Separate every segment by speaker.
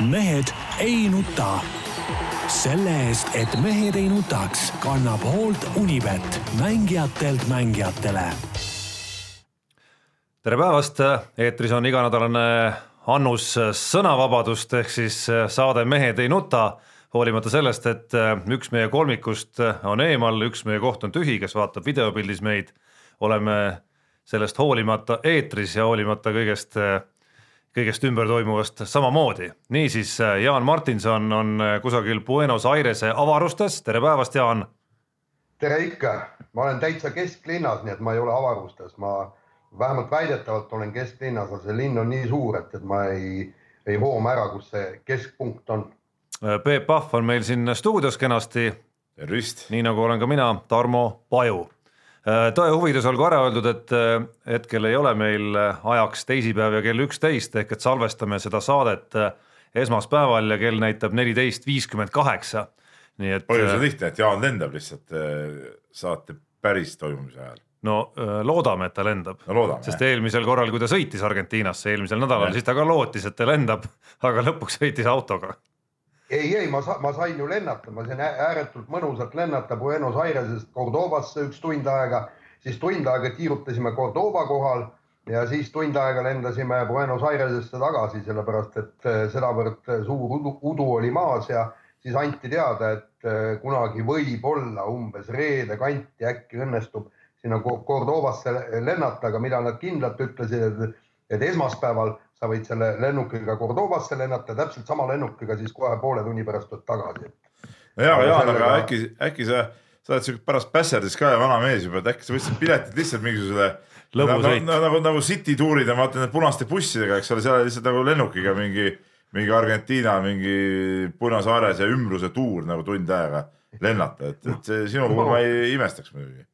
Speaker 1: mehed ei nuta. selle eest, et mehed ei nutaks, kannab hoolt Unibet, mängijatelt mängijatele.
Speaker 2: tere päevast, eetris on iganädalane annus sõnavabadust ehk siis saade Mehed ei nuta hoolimata sellest, et üks meie kolmikust on eemal, üks meie koht on tühi, kes vaatab videopildis meid, oleme sellest hoolimata eetris ja hoolimata kõigest kõigest ümber toimuvast samamoodi. niisiis, Jaan Martinson on kusagil Buenos Airese avarustes, tere päevast, Jaan.
Speaker 3: tere ikka, ma olen täitsa kesklinnas, nii et ma ei ole avarustes, ma vähemalt väidetavalt olen kesklinnas, aga see linn on nii suur, et, et ma ei, ei hooma ära, kus see keskpunkt on.
Speaker 2: Peep Pahv on meil siin stuudios kenasti.
Speaker 4: tervist.
Speaker 2: nii nagu olen ka mina, Tarmo Paju Äh, tõe huvides olgu ära öeldud, et äh, hetkel ei ole meil äh, ajaks teisipäev ja kell üksteist ehk et salvestame seda saadet esmaspäeval ja kell näitab neliteist viiskümmend kaheksa. nii et.
Speaker 4: põhjus on lihtne, et Jaan lendab lihtsalt saate päris toimumise ajal.
Speaker 2: no loodame, et ta lendab
Speaker 4: no,,
Speaker 2: sest eelmisel korral, kui ta sõitis Argentiinasse eelmisel nädalal, siis ta ka lootis, et ta lendab, aga lõpuks sõitis autoga
Speaker 3: ei, ei, ma, ma sain ju lennata, ma sain ääretult mõnusalt lennata Buenos Airesest Cordobasse üks tund aega, siis tund aega tiirutasime Cordoba kohal ja siis tund aega lendasime Buenos Airesesse tagasi, sellepärast et eh, sedavõrd suur udu, udu oli maas ja siis anti teada, et eh, kunagi võib-olla umbes reede kanti äkki õnnestub sinna Cordobasse lennata, aga mida nad kindlalt ütlesid, et esmaspäeval sa võid selle lennukiga Cordobasse lennata, täpselt sama lennukiga siis kohe poole tunni pärast tuled tagasi.
Speaker 4: no ja, Jaan, aga äkki, äkki sa, sa oled siuke pärast Pässerdis ka ja vana mees juba, et äkki sa võtsid piletid lihtsalt mingisugusele
Speaker 2: lõbusõit
Speaker 4: nagu, nagu, nagu City tuurid ja vaata need punaste bussidega, eks ole, seal lihtsalt nagu lennukiga mingi, mingi Argentiina mingi Buenos Aires ja ümbruse tuur nagu tund aega lennata, et, et see sinu puhul ma ei imestaks muidugi.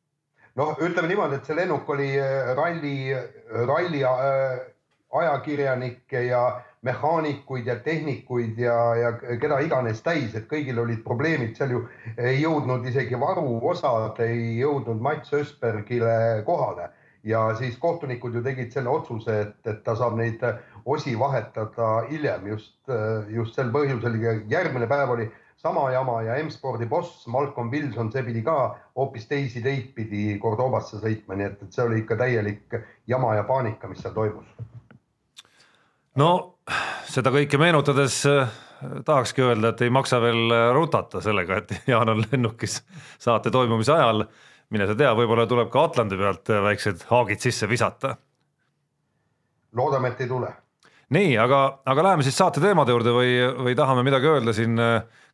Speaker 3: noh, ütleme niimoodi, et see lennuk oli äh, ralli, ralli äh, ajakirjanikke ja mehaanikuid ja tehnikuid ja, ja keda iganes täis, et kõigil olid probleemid, seal ju ei jõudnud isegi varuosad, ei jõudnud Mats Ösbergile kohale. Ja siis kohtunikud ju tegid selle otsuse, et, et ta saab neid osi vahetada hiljem. Just, just sel põhjusel. järgmine päev oli sama jama ja M-spordi boss Malcolm Wilson, see pidi ka hoopis teisi teid pidi Cordobasse sõitma, nii et, et see oli ikka täielik jama ja paanika, mis seal toimus
Speaker 2: no seda kõike meenutades äh, tahakski öelda, et ei maksa veel äh, rutata sellega, et Jaan on lennukis saate toimumise ajal. mine sa tea, võib-olla tuleb ka Atlandi pealt äh, väiksed haagid sisse visata.
Speaker 3: loodame, et ei tule.
Speaker 2: nii, aga, aga läheme siis saate teemade juurde või, või tahame midagi öelda siin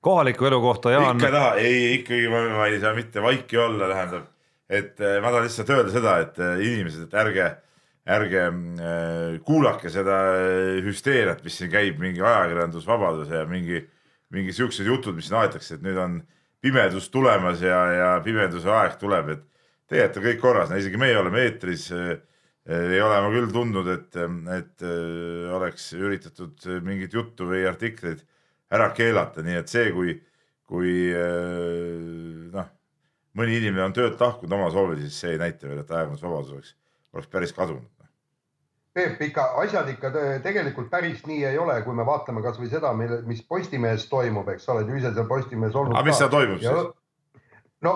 Speaker 2: kohaliku elu kohta, Jaan?
Speaker 4: ikka taha, ei ikkagi ma, ma ei saa mitte vaiki olla, tähendab, et ma tahan lihtsalt öelda seda, et inimesed, et ärge ärge äh, kuulake seda hüsteeriat, mis siin käib, mingi ajakirjandusvabaduse ja mingi, mingi siuksed jutud, mis siin aetakse, et nüüd on pimedus tulemas ja, ja pimeduse aeg tuleb, et tegelikult on kõik korras, isegi meie oleme eetris. Äh, ei ole ma küll tundnud, et, et äh, oleks üritatud mingit juttu või artikleid ära keelata, nii et see, kui, kui noh, mõni inimene on töölt lahkunud oma soovil, siis see ei näita veel, et ajakirjandusvabadus oleks, oleks päris kadunud
Speaker 3: Peep, ikka asjad ikka tegelikult päris nii ei ole, kui me vaatame kasvõi seda, mis Postimehes toimub, eks ole, ise seal Postimehes olnud.
Speaker 4: aga mis seal toimub ja, siis?
Speaker 3: no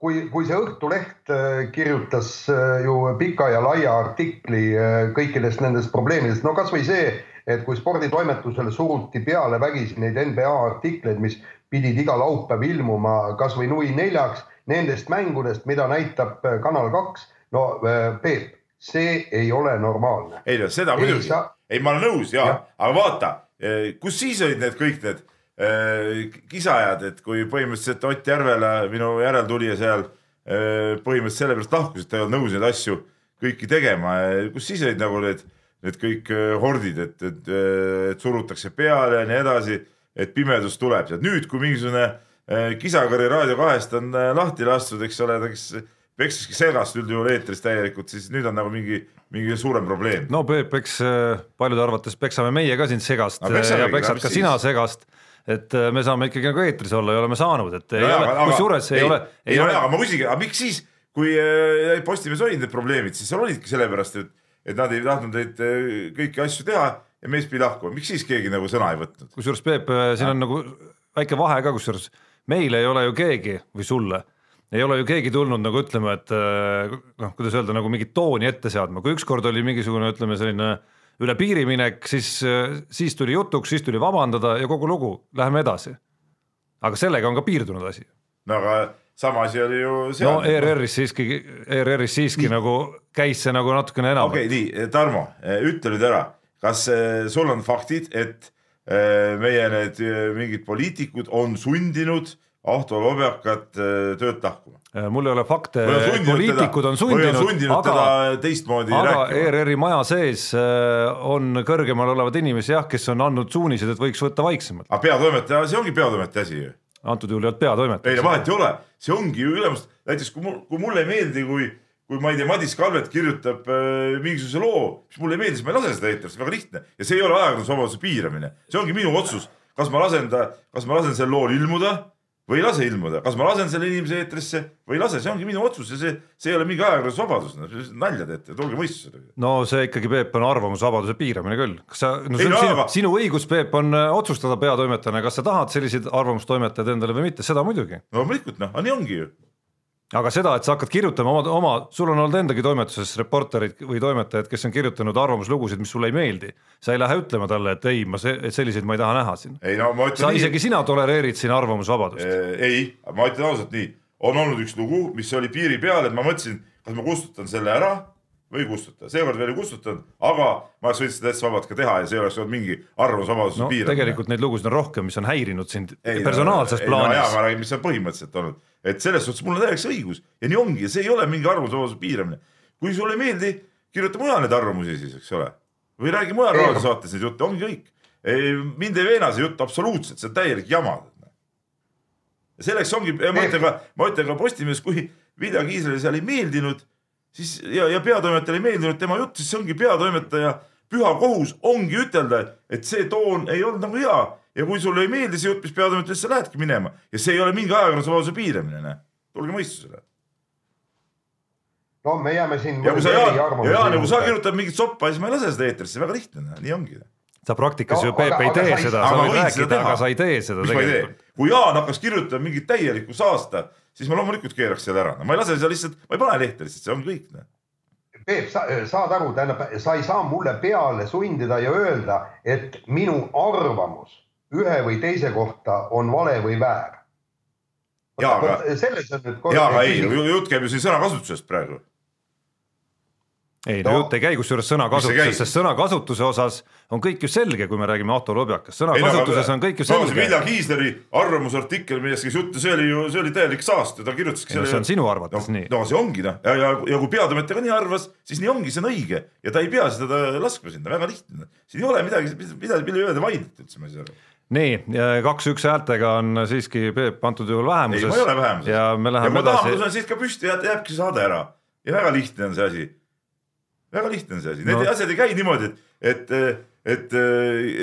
Speaker 3: kui, kui see Õhtuleht äh, kirjutas äh, ju pika ja laia artikli äh, kõikidest nendest probleemidest, no kasvõi see, et kui sporditoimetusele suruti peale vägisi neid NBA artikleid, mis pidid iga laupäev ilmuma kasvõi nui neljaks nendest mängudest, mida näitab Kanal kaks. no Peep see ei ole normaalne.
Speaker 4: ei no seda muidugi, ei ma olen nõus ja, ja., aga vaata, eh, kus siis olid need kõik need äh, kisajad, et kui põhimõtteliselt Ott Järvela, minu järeltulija seal äh, põhimõtteliselt sellepärast lahkus, et ta ei olnud nõus neid asju kõiki tegema, kus siis olid nagu need, need kõik hordid, et, et, et surutakse peale ja nii edasi, et pimedus tuleb sealt. nüüd, kui mingisugune kisakari Raadio kahest on lahti lastud, eks ole, ta kes peksaski segast üldjuhul eetris täielikult, siis nüüd on nagu mingi, mingi suurem probleem.
Speaker 2: no Peep, eks äh, paljude arvates peksame meie ka sind segast no, ja peksad ka sina segast et äh, me saame ikkagi nagu eetris olla ja oleme saanud, et ei no, ole, kusjuures ei, ei ole.
Speaker 4: ei, ole, aga ma küsingi, aga miks siis, kui äh, Postimehes olid need probleemid, siis seal olidki sellepärast, et, et nad ei tahtnud neid kõiki asju teha ja mees pidi lahkuma, miks siis keegi nagu sõna ei võtnud?
Speaker 2: kusjuures Peep, siin on nagu väike vahe ka, kusjuures meile ei ole ju keegi või sulle ei ole ju keegi tulnud nagu ütlema, et noh, kuidas öelda, nagu mingit tooni ette seadma, kui ükskord oli mingisugune, ütleme selline üle piiri minek, siis, siis tuli jutuks, siis tuli vabandada ja kogu lugu, läheme edasi. aga sellega on ka piirdunud asi.
Speaker 4: no aga sama asi oli ju seal.
Speaker 2: no ERR-is siiski, ERR-is siiski nii. nagu käis see nagu natukene enam.
Speaker 4: okei okay,, nii, Tarmo, ütle nüüd ära, kas eh, sul on faktid, et meie need mingid poliitikud on sundinud Ahto Lobjakat äh, töölt lahkuma.
Speaker 2: Äh, mul ei ole fakte, poliitikud on sundinud,
Speaker 4: sundinud aga, teistmoodi
Speaker 2: aga. ERR-i maja sees äh, on kõrgemal olevad inimesed jah, kes on andnud suunised, et võiks võtta vaiksemalt.
Speaker 4: aga peatoimetaja, see ongi peatoimetaja asi ju.
Speaker 2: antud juhul ei olnud peatoimetaja.
Speaker 4: ei no vahet ei ole, see ongi ju ülemust, näiteks kui mul, kui mulle ei meeldi, kui kui ma ei tea, Madis Kalvet kirjutab äh, mingisuguse loo, mis mulle ei meeldi, siis ma ei lase seda eetrisse, väga lihtne ja see ei ole ajakirjandusvabaduse piiramine, see ongi minu otsus, kas ma lasen ta, kas ma lasen sel lool ilmuda või ei lase ilmuda, kas ma lasen selle inimese eetrisse? Või ei lase, see ongi minu otsus ja see, see ei ole mingi ajakirjandusvabadus, nalja teete, tulge mõistusele.
Speaker 2: no see ikkagi, Peep, on arvamusvabaduse piiramine küll, kas sa, no see on ei, no, sinu, aga... sinu õigus, Peep, on äh, otsustada peatoimetajana, kas sa tahad selliseid arvamustoimetajaid endale või mitte, seda muidugi.
Speaker 4: no loomulikult noh, nii ongi ju
Speaker 2: aga seda, et sa hakkad kirjutama oma, oma, sul on olnud endagi toimetuses reporterid või toimetajad, kes on kirjutanud arvamuslugusid, mis sulle ei meeldi. sa ei lähe ütlema talle, et ei, ma see, selliseid ma ei taha näha siin.
Speaker 4: No,
Speaker 2: sa nii, isegi sina tolereerid siin arvamusvabadust.
Speaker 4: ei, ma ütlen ausalt nii, on olnud üks lugu, mis oli piiri peal, et ma mõtlesin, kas ma kustutan selle ära või ei kustuta, seekord veel ei kustutanud, aga ma oleks võinud seda täitsa vabalt ka teha ja see oleks olnud mingi arvamusvabaduse
Speaker 2: no,
Speaker 4: piiramine.
Speaker 2: tegelikult neid lugusid on rohkem, mis on häirinud sind ei, personaalses no, plaanis.
Speaker 4: jaa, ma räägin, mis on põhimõtteliselt olnud, et selles suhtes mul on täiesti õigus ja nii ongi, see ei ole mingi arvamusvabaduse piiramine. kui sulle ei meeldi, kirjuta mujal neid arvamusi siis, eks ole, või räägi mujal raadiosaates neid jutte, ongi kõik. mind ei veena see jutt absoluutselt, see on täielik jama. selleks ongi, ma ütlen ka, ma ütlen ka Postimehes, kui Vilja Kiislale seal ei meeldinud siis ja, ja peatoimetajale ei meeldinud tema jutt, siis see ongi peatoimetaja püha kohus ongi ütelda, et see toon ei olnud nagu hea ja kui sulle ei meeldi see jutt, mis peatoimetaja, siis sa lähedki minema ja see ei ole mingi ajakirjandusvabaduse piiramine, noh. tulge mõistusele.
Speaker 3: no me jääme siin.
Speaker 4: ja kui sa Jaan, ja Jaan, kui sa kirjutad mingit soppa, siis ma ei lase seda eetrisse, väga lihtne, nii ongi.
Speaker 2: sa praktikas no, ju, Peep, ei tee seda, sa võid rääkida, aga sa ei tee seda tegelikult.
Speaker 4: kui Jaan hakkas kirjutama mingit täielikku saasta siis ma loomulikult keeraks selle ära, no ma ei lase seda lihtsalt, ma ei pane lehte lihtsalt, see on kõik.
Speaker 3: Peep, sa saad aru, tähendab, sa ei saa mulle peale sundida ja öelda, et minu arvamus ühe või teise kohta on vale või väär.
Speaker 4: ja, aga, ja, aga ei, jutt käib ju siin sõnakasutusest praegu
Speaker 2: ei no, no jutt ei käi kusjuures sõnakasutusest, sest sõnakasutuse osas on kõik ju selge, kui me räägime Ahto Lobjakast, sõnakasutuses no, on kõik ju selge.
Speaker 4: Vilja Kiisleri arvamusartikkel, millest käis juttu, see oli ju, see oli täielik saast ja ta kirjutaski
Speaker 2: selle. see on sinu arvates
Speaker 4: no,
Speaker 2: nii.
Speaker 4: no see ongi noh, ja, ja, ja kui peatoimetaja ka nii arvas, siis nii ongi, see on õige ja ta ei pea seda laskma sinna, väga lihtne. siin ei ole midagi, midagi, mille üle te vaidlete üldse, ma ei saa aru
Speaker 2: nii, kaks-üks häältega on siiski Peep antud juhul vähemuses. ei,
Speaker 4: ma ei ole vähemuses.
Speaker 2: ja me läheme
Speaker 4: edasi. ja kui ma tahan, siis ka püsti jääbki saade ära ja väga lihtne on see asi väga lihtne on see asi, need no. asjad ei käi niimoodi, et, et, et,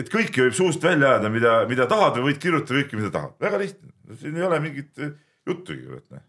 Speaker 4: et kõike võib suust välja ajada, mida, mida tahad või võid kirjutada kõike, mida tahad, väga lihtne, siin ei ole mingit juttugi. Noh.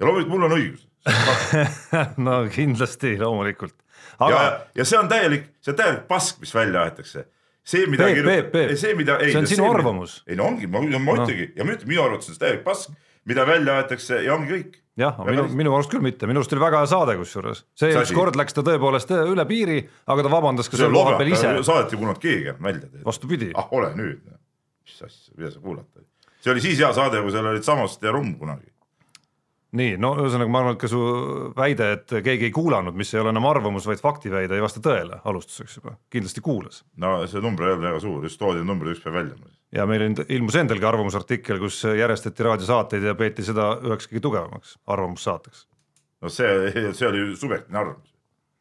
Speaker 4: ja loomulikult mul on õigus
Speaker 2: no kindlasti, loomulikult.
Speaker 4: Aga... ja, ja see on täielik, see on täielik pask, mis välja aetakse see, mida
Speaker 2: Peep, Peep, Peep,
Speaker 4: see, mida,
Speaker 2: ei, see on sinu see, arvamus.
Speaker 4: ei no ongi, ma, ma ütlengi no. ja ma ütlen, minu arvates on see täielik pask, mida välja aetakse ja ongi kõik
Speaker 2: jah, minu, minu arust küll mitte, minu arust oli väga hea saade kusjuures, see ükskord läks ta tõepoolest üle piiri, aga ta vabandas ka seal kohapeal ise.
Speaker 4: saadet ei kuulanud keegi nalja teed.
Speaker 2: vastupidi.
Speaker 4: ah ole nüüd, mis asja, mida sa kuulad. see oli siis hea saade, kui seal olid Samost ja Rumm kunagi
Speaker 2: nii, no ühesõnaga ma arvan, et ka su väide, et keegi ei kuulanud, mis ei ole enam arvamus, vaid faktiväide, ei vasta tõele alustuseks juba, kindlasti kuulas.
Speaker 4: no see number ei olnud väga suur, just toodi numbrid üks päev välja.
Speaker 2: Ja meil ilmus endalgi arvamusartikkel, kus järjestati raadiosaateid ja peeti seda üheks kõige tugevamaks arvamussaateks.
Speaker 4: no see, see oli subjektiivne arvamus.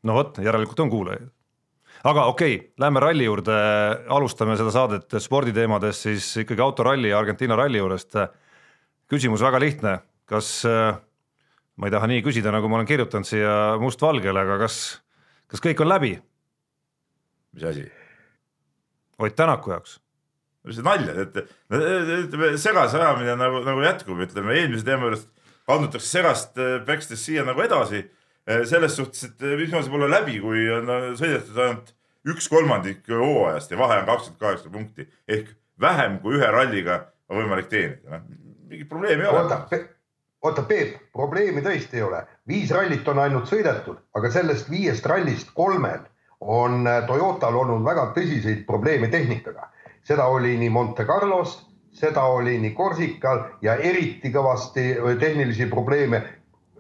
Speaker 2: no vot, järelikult on kuulajaid. aga okei okay,, lähme ralli juurde, alustame seda saadet sporditeemades siis ikkagi autoralli ja Argentiina ralli juurest. küsimus väga lihtne kas, ma ei taha nii küsida, nagu ma olen kirjutanud siia mustvalgele, aga kas, kas kõik on läbi?
Speaker 4: mis asi?
Speaker 2: Ott Tänaku jaoks.
Speaker 4: Mis see nalja, et ütleme segase ajamine nagu, nagu jätkub, ütleme eelmise teema juurest kandutakse segast äh, pekstest siia nagu edasi. Äh, selles suhtes, et ma saab olla läbi, kui on sõidetud ainult üks kolmandik hooajast ja vahe on kakskümmend kaheksa punkti ehk vähem kui ühe ralliga on võimalik teenida, noh mingit probleemi ei ole.
Speaker 3: oota, oota Peep, probleemi tõesti ei ole, viis rallit on ainult sõidetud, aga sellest viiest rallist kolmel on Toyotal olnud väga tõsiseid probleeme tehnikaga. Seda oli nii Monte Carlos, seda oli nii Corsical ja eriti kõvasti äh, tehnilisi probleeme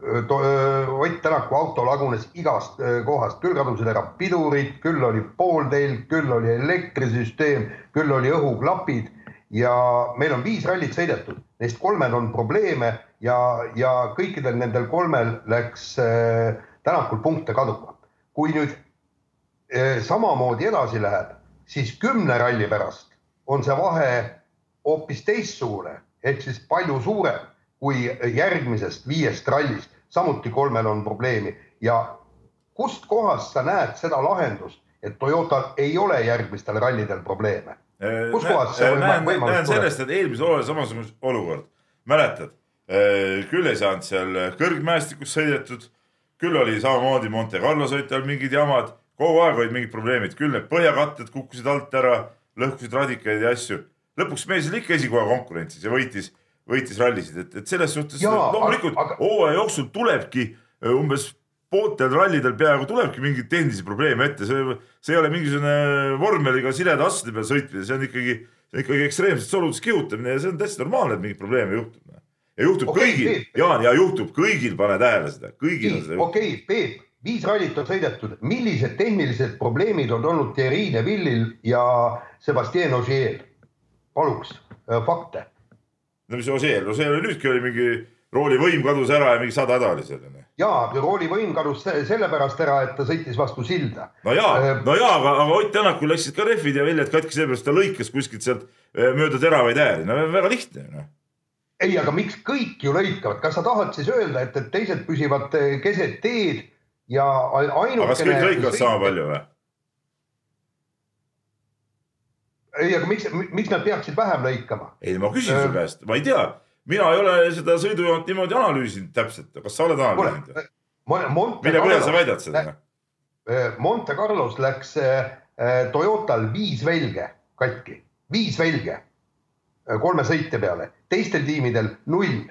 Speaker 3: Ott Tänaku auto lagunes igast kohast, küll kadusid ära pidurid, küll oli pooltelg, küll oli elektrisüsteem, küll oli õhuklapid ja meil on viis rallit sõidetud, neist kolmel on probleeme ja, ja kõikidel nendel kolmel läks äh, Tänakul punkte kaduma. kui nüüd äh, samamoodi edasi läheb, siis kümne ralli pärast on see vahe hoopis teistsugune ehk siis palju suurem kui järgmisest viiest rallist, samuti kolmel on probleemi. Ja kust kohast sa näed seda lahendust, et Toyotal ei ole järgmistel rallidel probleeme?
Speaker 4: Äh, kus kohast see
Speaker 3: näen,
Speaker 4: võimalus näen sellest, et eelmisel hooajal samasugune olukord, mäletad, äh, küll ei saanud seal kõrgmäestikus sõidetud, küll oli samamoodi Monte Carlo sõitjal mingid jamad, kogu aeg olid mingid probleemid, küll need põhjakatted kukkusid alt ära, lõhkusid radikaid ja asju. lõpuks mees oli ikka esikoha konkurentsis ja võitis võitis rallisid, et, et selles suhtes loomulikult aga... hooaja jooksul tulebki äh, umbes pooltel rallidel peaaegu tulebki mingeid tehnilisi probleeme ette, see, see ei ole mingisugune vormeliga sileda asjade peal sõitmine, see on ikkagi, ikkagi ekstreemsetes oludes kihutamine ja see on täitsa normaalne, et mingeid probleeme juhtub. ja juhtub okay, kõigil, Jaan, ja juhtub kõigil, pane tähele seda, kõigil on seda.
Speaker 3: okei okay,, Peep, viis rallit on sõidetud, millised tehnilised probleemid on olnud Thierry Neville'il ja Sebastian Ogier? paluks äh, fakte
Speaker 4: no mis Ožeel, Ožeel nüüdki oli mingi rooli võim kadus ära ja mingi sada häda oli seal.
Speaker 3: ja rooli võim kadus sellepärast ära, et ta sõitis vastu silda.
Speaker 4: no ja äh,, no ja, aga, aga Ott Tänakul läksid ka rehvid ja väljad katki sellepärast, ta lõikas kuskilt sealt äh, mööda teravaid ääri, no väga lihtne noh
Speaker 3: ei, aga miks kõik ju lõikavad, kas sa tahad siis öelda, et, et teised püsivad äh, keset teed ja ainukene.
Speaker 4: kas kõik lõikavad sama palju või?
Speaker 3: ei, aga miks, miks nad peaksid vähem lõikama?
Speaker 4: ei, ma küsin su käest, ma ei tea, mina ei ole seda sõidujoont niimoodi analüüsinud täpselt, kas sa oled analüüsinud? mille põhjal sa väidad seda?
Speaker 3: Monte Carlos läks Toyotal viis velge katki, viis velge kolme sõitja peale, teistel tiimidel null.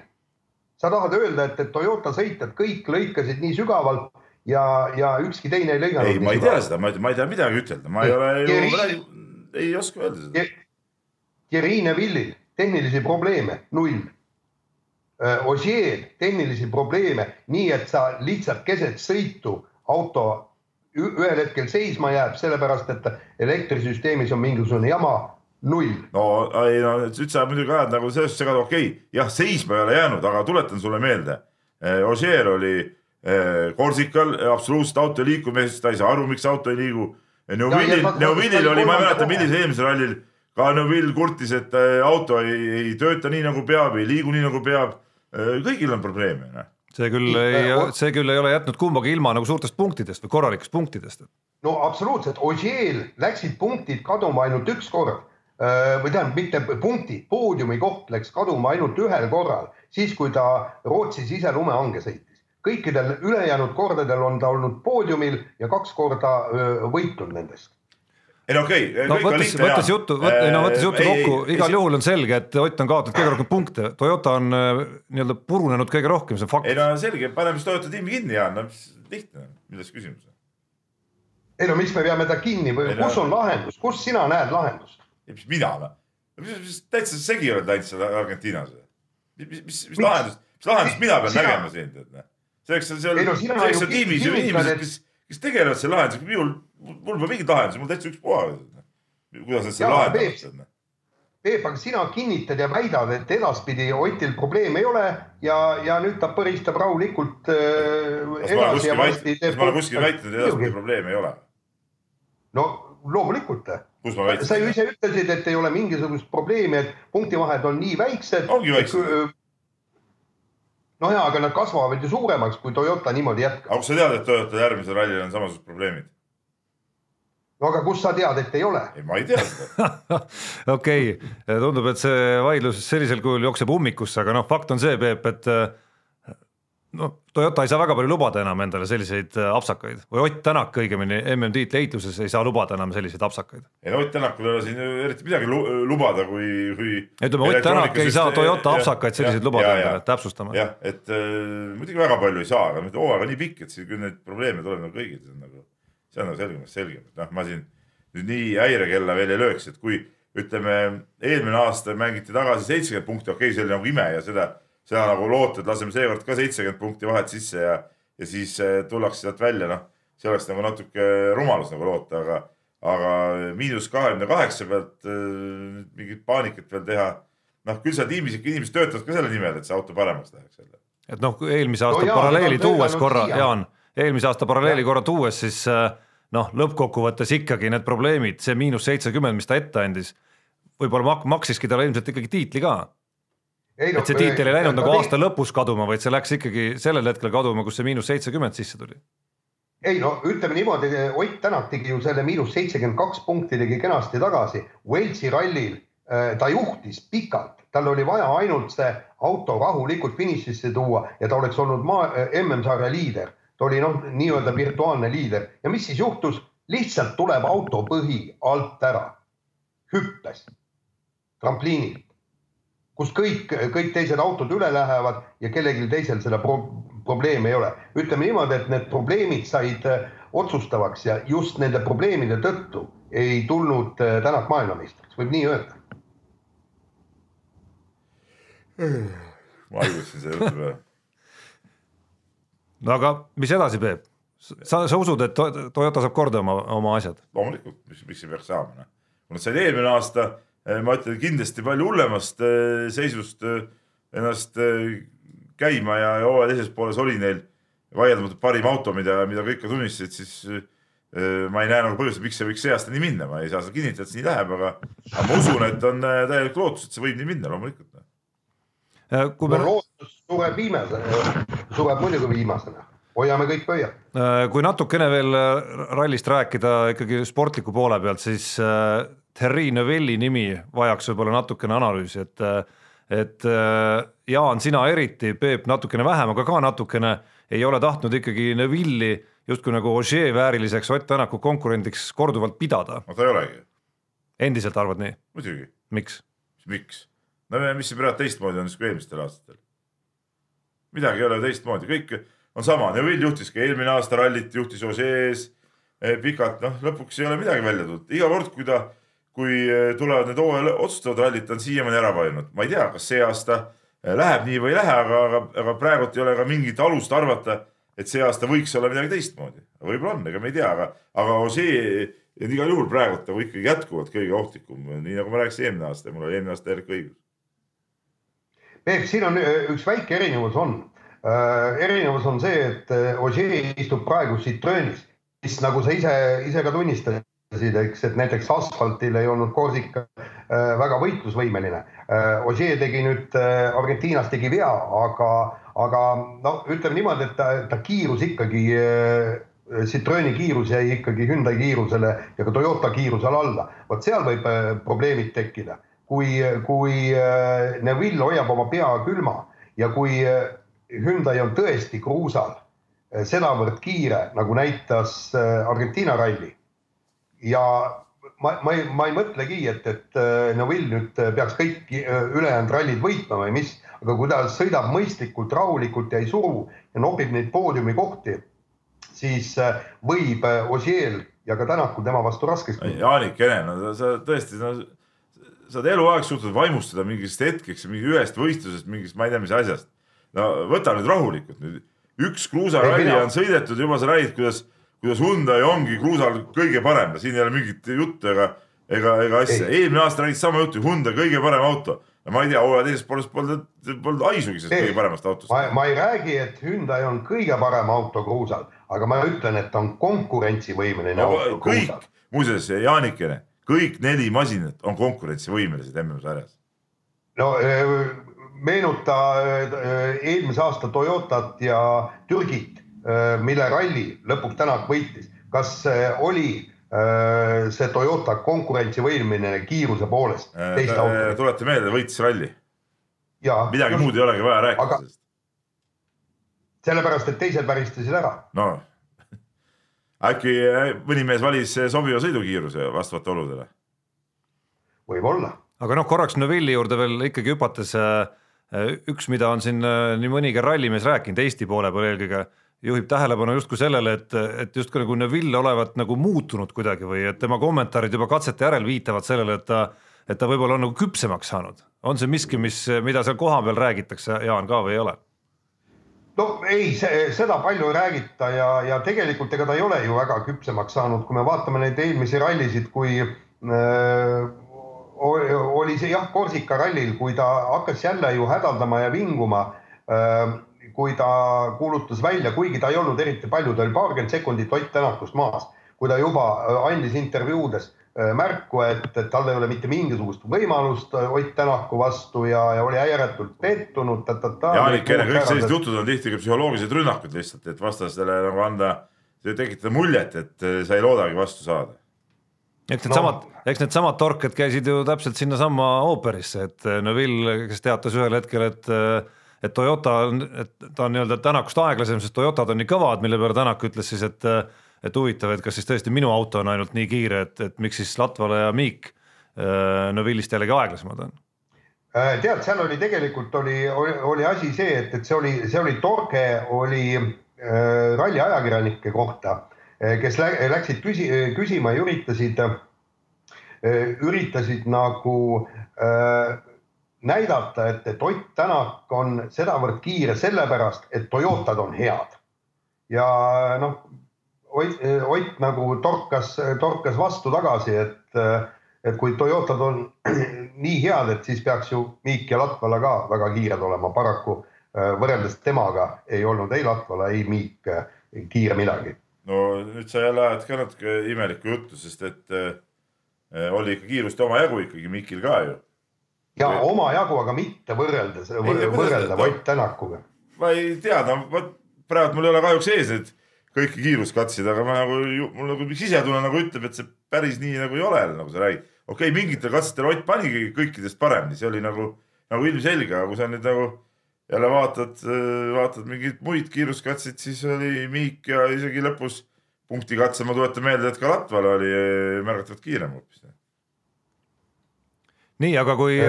Speaker 3: sa tahad öelda, et, et Toyota sõitjad kõik lõikasid nii sügavalt ja, ja ükski teine ei lõiganud?
Speaker 4: ei, ma ei tea seda, ma ei tea midagi ütelda, ma ei ole ju ei oska öelda seda.
Speaker 3: Thierry Neville'il tehnilisi probleeme null. Äh, Ogier tehnilisi probleeme, nii et sa lihtsalt keset sõitu auto ühel hetkel seisma jääb, sellepärast et elektrisüsteemis on mingisugune jama, null.
Speaker 4: no ei no nüüd sa muidugi ajad nagu selles suhtes segada, okei okay,, jah, seisma ei ole jäänud, aga tuletan sulle meelde. Äh, Ogier oli Korsikal äh, absoluutselt auto ei liiku, mees, ta ei saa aru, miks auto ei liigu Neuvillil, Neuvillil oli, ma ei mäleta, millisel eelmisel rallil ka Neuvill kurtis, et äh, auto ei, ei tööta nii nagu peab, ei liigu nii nagu peab. Äh, kõigil on probleeme, noh
Speaker 2: see küll ei, see küll ei ole jätnud kumbagi ilma nagu suurtest punktidest või korralikest punktidest.
Speaker 3: no absoluutselt, Ogiel läksid punktid kaduma ainult üks kord äh, või tähendab, mitte punktid, poodiumi koht läks kaduma ainult ühel korral, siis kui ta Rootsis ise lumehange sõitis kõikidel ülejäänud kordadel on ta olnud poodiumil ja kaks korda võitnud nendest
Speaker 4: ei no okei okay,.
Speaker 2: no võttes, võttes juttu, no võttes juttu kokku, igal juhul on selge, et Ott on kaotanud kõige rohkem punkte, Toyota on nii-öelda purunenud kõige rohkem, see on fakt.
Speaker 4: ei no selge, paneme siis Toyota tiimi kinni, Jaan, no mis lihtne, milles küsimus on?
Speaker 3: ei no miks me peame ta kinni või kus on lahendus, kus sina näed lahendust?
Speaker 4: mis mina noh, mis täitsa segi oled läinud seal Argentiinas. mis, mis, mis, mis lahendust, mis lahendust mina pean nägema siin, tead selleks on seal, selleks on tiimis ju inimesed, kes, kes tegelevad selle lahendusega, minul, mul pole mingit lahendusi, mul täitsa ükspuha. kuidas nad selle lahendavad?
Speaker 3: Peep, aga sina kinnitad ja väidad, et edaspidi Otil probleeme ei ole ja, ja nüüd ta põristab rahulikult äh,
Speaker 4: kas ma olen kuskil väitnud, et edaspidi probleeme ei ole?
Speaker 3: no loomulikult. sa ju ise ütlesid, et ei ole mingisugust probleemi, et punktivahed on nii väiksed.
Speaker 4: ongi väiksed
Speaker 3: no jaa, aga nad kasvavad ju suuremaks, kui Toyota niimoodi jätkab.
Speaker 4: aga kust sa tead, et Toyota järgmisel rallil on samasugused probleemid?
Speaker 3: no aga kust sa tead, et ei ole?
Speaker 4: ei, ma ei tea
Speaker 2: seda okei okay., tundub, et see vaidlus sellisel kujul jookseb ummikusse, aga noh, fakt on see, Peep, et no Toyota ei saa väga palju lubada enam endale selliseid äh, apsakaid või Ott Tänak õigemini MM-tiitli ehituses ei saa lubada enam selliseid apsakaid.
Speaker 4: ei no Ott Tänakul ei ole siin eriti midagi lubada, kui, kui.
Speaker 2: ütleme, Ott Tänak ei saa Toyota apsakaid selliseid lubada endale, täpsustame.
Speaker 4: jah, et äh, muidugi väga palju ei saa, aga nüüd hooaeg on nii pikk, et siin küll neid probleeme tuleb nagu kõigil, see on nagu, see on nagu selgemast selgem, et noh, ma siin nüüd nii häirekella veel ei lööks, et kui ütleme, eelmine aasta mängiti tagasi seitsekümmend punkti, okei okay,, see oli nagu ime ja seda seda nagu loota, et laseme seekord ka seitsekümmend punkti vahet sisse ja, ja siis eh, tullakse sealt välja, noh, see oleks nagu natuke rumalus nagu loota, aga, aga miinus kahekümne kaheksa pealt äh, mingit paanikat veel teha. noh, küll seal tiimis ikka inimesed töötavad ka selle nimel, et see auto paremaks läheks jälle.
Speaker 2: et noh, eelmise aasta no, paralleeli tuues korra, Jaan, eelmise aasta paralleeli korra tuues, siis eh, noh, lõppkokkuvõttes ikkagi need probleemid, see miinus seitsekümmend, mis ta ette andis, võib-olla mak-, maksiski talle ilmselt ikkagi tiitli ka Ei, no, et see tiitel ei läinud nagu aasta lõpus kaduma, vaid see läks ikkagi sellel hetkel kaduma, kus see miinus seitsekümmend sisse tuli.
Speaker 3: ei no ütleme niimoodi, Ott Tänak tegi ju selle miinus seitsekümmend kaks punkti tegi kenasti tagasi. Walesi rallil äh, ta juhtis pikalt, tal oli vaja ainult see auto rahulikult finišisse tuua ja ta oleks olnud maa, äh, MM-sarja liider. ta oli noh, nii-öelda virtuaalne liider ja mis siis juhtus? lihtsalt tuleb auto põhi alt ära, hüppes trampliinilt kus kõik, kõik teised autod üle lähevad ja kellelgi teisel seda pro probleemi ei ole. ütleme niimoodi, et need probleemid said äh, otsustavaks ja just nende probleemide tõttu ei tulnud äh, Tänak maailmameistriks, võib nii öelda.
Speaker 4: ma haigusin selle jutu peale.
Speaker 2: no aga mis edasi, Peep? sa, sa usud, et Toyota saab korda oma, oma asjad?
Speaker 4: loomulikult, miks, miks ei peaks saama, noh. kui nad said eelmine aasta ma ütlen kindlasti palju hullemast eh, seisust eh, ennast käima ja hooaja teises pooles oli neil vaieldamatult parim auto, mida, mida kõik ka tunnistasid, siis ma ei näe nagu põhjust, miks see võiks see aasta nii minna, ma ei saa seda kinnitada, et see nii läheb, aga, aga ma usun, et on täielik lootus, et see võib nii minna loomulikult.
Speaker 3: kui me no, lootus sureb viimasena, sureb muidugi viimasena hoiame kõik pöial.
Speaker 2: kui natukene veel rallist rääkida ikkagi sportliku poole pealt, siis Terri Novelli nimi vajaks võib-olla natukene analüüsi, et et Jaan, sina eriti, Peep natukene vähem, aga ka natukene ei ole tahtnud ikkagi Neville'i justkui nagu Ogier vääriliseks Ott Tänaku konkurendiks korduvalt pidada.
Speaker 4: no ta ei olegi.
Speaker 2: endiselt arvad nii?
Speaker 4: muidugi.
Speaker 2: miks?
Speaker 4: miks? no mis siin praegu teistmoodi on siis kui eelmistel aastatel? midagi ei ole teistmoodi, kõik on sama, Neville juhtis ka eelmine aasta rallit, juhtis Ogier's eh, pikalt, noh lõpuks ei ole midagi välja tulnud, iga kord, kui ta kui eh, tulevad need hooaja otsustavad rallid, ta on siiamaani ära vajunud. ma ei tea, kas see aasta eh, läheb nii või ei lähe, aga, aga, aga praegult ei ole ka mingit alust arvata, et see aasta võiks olla midagi teistmoodi. võib-olla on, ega me ei tea, aga, aga see on igal juhul praegult nagu ikkagi jätkuvalt kõige ohtlikum, nii nagu ma rääkisin eelmine aasta ja mul oli eelmine aasta täielik õigus.
Speaker 3: Peep, siin on eh, üks väike erinevus on äh,. erinevus on see, et Ogier istub praegu Citroenis, mis nagu sa ise, ise ka tunnistasid eks, et näiteks asfaltil ei olnud Korsika äh, väga võitlusvõimeline. Äh, Ogier tegi nüüd äh, Argentiinas tegi vea, aga, aga no ütleme niimoodi, et ta, ta kiirus ikkagi, Citroeni kiirus jäi ikkagi Hyundai kiirusele ja ka Toyota kiirusele alla. vot seal võib probleemid tekkida, kui, kui Neville hoiab oma pea külma ja kui Hyundai on tõesti kruusal sedavõrd kiire, nagu näitas Argentiina ralli ja ma, ma ei, ma ei mõtlegi, et, et äh, Neville nüüd äh, peaks kõik äh, ülejäänud rallid võitma või mis, aga kui ta sõidab mõistlikult, rahulikult ja ei suru ja nopib neid poodiumi kohti, siis võib Ossiel ja ka Tänakul tema vastu raskeks.
Speaker 4: Jaanikene, no sa tõesti, no sa oled eluaeg suutnud vaimustada mingist hetkeks, mingi ühest võistlusest, mingist ma ei tea, mis asjast. no võta nüüd rahulikult nüüd, üks kruusaralli on sõidetud juba, sa räägid, kuidas kuidas Hyundai ongi kruusal kõige parem, siin ei ole mingit juttu ega, ega, ega asja. eelmine aasta räägiti sama juttu, Hyundai kõige parem auto. ma ei tea, hooaja teises pooles polnud, polnud haisugi sellest kõige paremast autost.
Speaker 3: ma, ei räägi, et Hyundai on kõige parem auto kruusal, aga ma ütlen, et ta on konkurentsivõimeline no, auto
Speaker 4: kõik, kruusal. muuseas, Jaanikene, kõik neli masinat on konkurentsivõimelised MM-sarjas.
Speaker 3: no meenuta eelmise aasta Toyotat ja Türgit mille ralli lõpuks Tänak võitis, kas oli äh, see Toyota konkurentsivõimeline kiiruse poolest
Speaker 4: äh, teiste autodega? tuleta meelde, võitis ralli. midagi just, muud ei olegi vaja rääkida sellest.
Speaker 3: sellepärast, et teised väristasid ära.
Speaker 4: no äkki mõni mees valis sobiva sõidukiiruse vastavalt oludele?
Speaker 3: võib-olla.
Speaker 2: aga noh, korraks Neville'i juurde veel ikkagi hüpates üks, mida on siin nii mõnigi rallimees rääkinud Eesti poole peal eelkõige juhib tähelepanu justkui sellele, et, et justkui nagu Neville olevat nagu muutunud kuidagi või et tema kommentaarid juba katsete järel viitavad sellele, et ta, et ta võib-olla on nagu küpsemaks saanud. on see miski, mis, mida seal kohapeal räägitakse, Jaan, ka või ei ole?
Speaker 3: no ei, seda palju ei räägita ja, ja tegelikult ega ta ei ole ju väga küpsemaks saanud, kui me vaatame neid eelmisi rallisid, kui äh, oli see jah, Korsika rallil, kui ta hakkas jälle ju hädaldama ja vinguma äh, kui ta kuulutas välja, kuigi ta ei olnud eriti palju, ta oli paarkümmend sekundit Ott Tänakust maas, kui ta juba äh, andis intervjuudes äh, märku, et, et tal ei ole mitte mingisugust võimalust äh, Ott Tänaku vastu ja, ja oli ääretult pettunud.
Speaker 4: Jaanik, kõik sellised jutud on tihti ka psühholoogilised rünnakud lihtsalt, et vastasele nagu anda, tekitada muljet, et sa ei loodagi vastu saada
Speaker 2: eks needsamad no., eks needsamad torked käisid ju täpselt sinnasamma ooperisse, et Neville, kes teatas ühel hetkel, et et Toyota on, et ta on nii-öelda Tänakust aeglasem, sest Toyotad on nii kõvad, mille peale Tänak ütles siis, et et huvitav, et kas siis tõesti minu auto on ainult nii kiire, et, et miks siis Latvala ja Miik äh, Neville'ist jällegi aeglasemad on?
Speaker 3: Äh, tead, seal oli tegelikult oli, oli, oli asi see, et, et see oli, see oli torge, oli äh, ralli ajakirjanike kohta, äh, kes lä läksid küsi, küsima ja üritasid äh,, üritasid nagu äh, näidata, et, et Ott Tänak on sedavõrd kiire sellepärast, et Toyotad on head. ja noh, Ott, Ott nagu torkas, torkas vastu tagasi, et, et kui Toyotad on nii head, et siis peaks ju Miik ja Latvala ka väga kiired olema, paraku äh, võrreldes temaga ei olnud ei Latvala, ei Miik äh, kiire midagi.
Speaker 4: no nüüd sa jälle ajad ka natuke imelikku juttu, sest et äh, oli ikka kiirust omajagu ikkagi Mikil ka ju
Speaker 3: ja omajagu, aga mitte võrreldes, võrrelda Ott Tänakuga.
Speaker 4: ma ei tea, no vot praegu mul ei ole kahjuks ees need kõiki kiiruskatseid, aga ma nagu, mul nagu sisetunne nagu ütleb, et see päris nii nagu ei ole, nagu sa räägid. okei okay,, mingitel katsetel Ott panigi kõikidest paremini, see oli nagu, nagu ilmselge, aga kui sa nüüd nagu jälle vaatad, vaatad mingeid muid kiiruskatseid, siis oli Miik ja isegi lõpus punktikatse, ma tuletan meelde, et ka Latval oli märgatavalt kiirem hoopis
Speaker 2: nii, aga kui,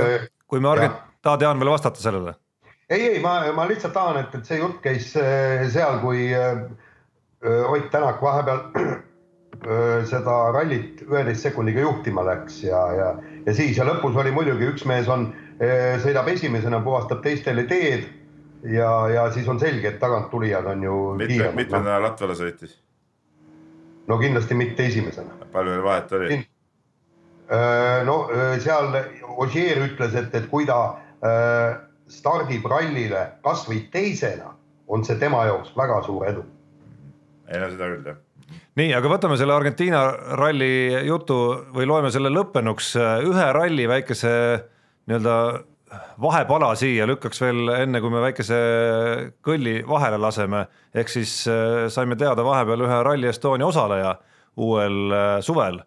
Speaker 2: kui me argent-, tahad Jaan veel vastata sellele?
Speaker 3: ei, ei, ma, ma lihtsalt tahan, et, et see jutt käis äh, seal, kui äh, Ott Tänak vahepeal äh, seda rallit üheteist sekundiga juhtima läks ja, ja, ja siis ja lõpus oli muidugi üks mees on, sõidab esimesena, puhastab teistele teed ja, ja siis on selge, et taganttulijad on ju
Speaker 4: kiiremad. mitmendana no. Latvale sõitis?
Speaker 3: no kindlasti mitte esimesena.
Speaker 4: palju neil vahet oli?
Speaker 3: No seal Ogier ütles, et, et kui ta äh, stardib rallile kasvõi teisena, on see tema jaoks väga suur edu.
Speaker 4: ei no seda küll jah.
Speaker 2: Nii, aga võtame selle Argentiina ralli jutu või loeme selle lõppenuks, ühe ralli väikese nii-öelda vahepala siia lükkaks veel enne, kui me väikese kõlli vahele laseme, ehk siis äh, saime teada vahepeal ühe Rally Estonia osaleja uuel äh, suvel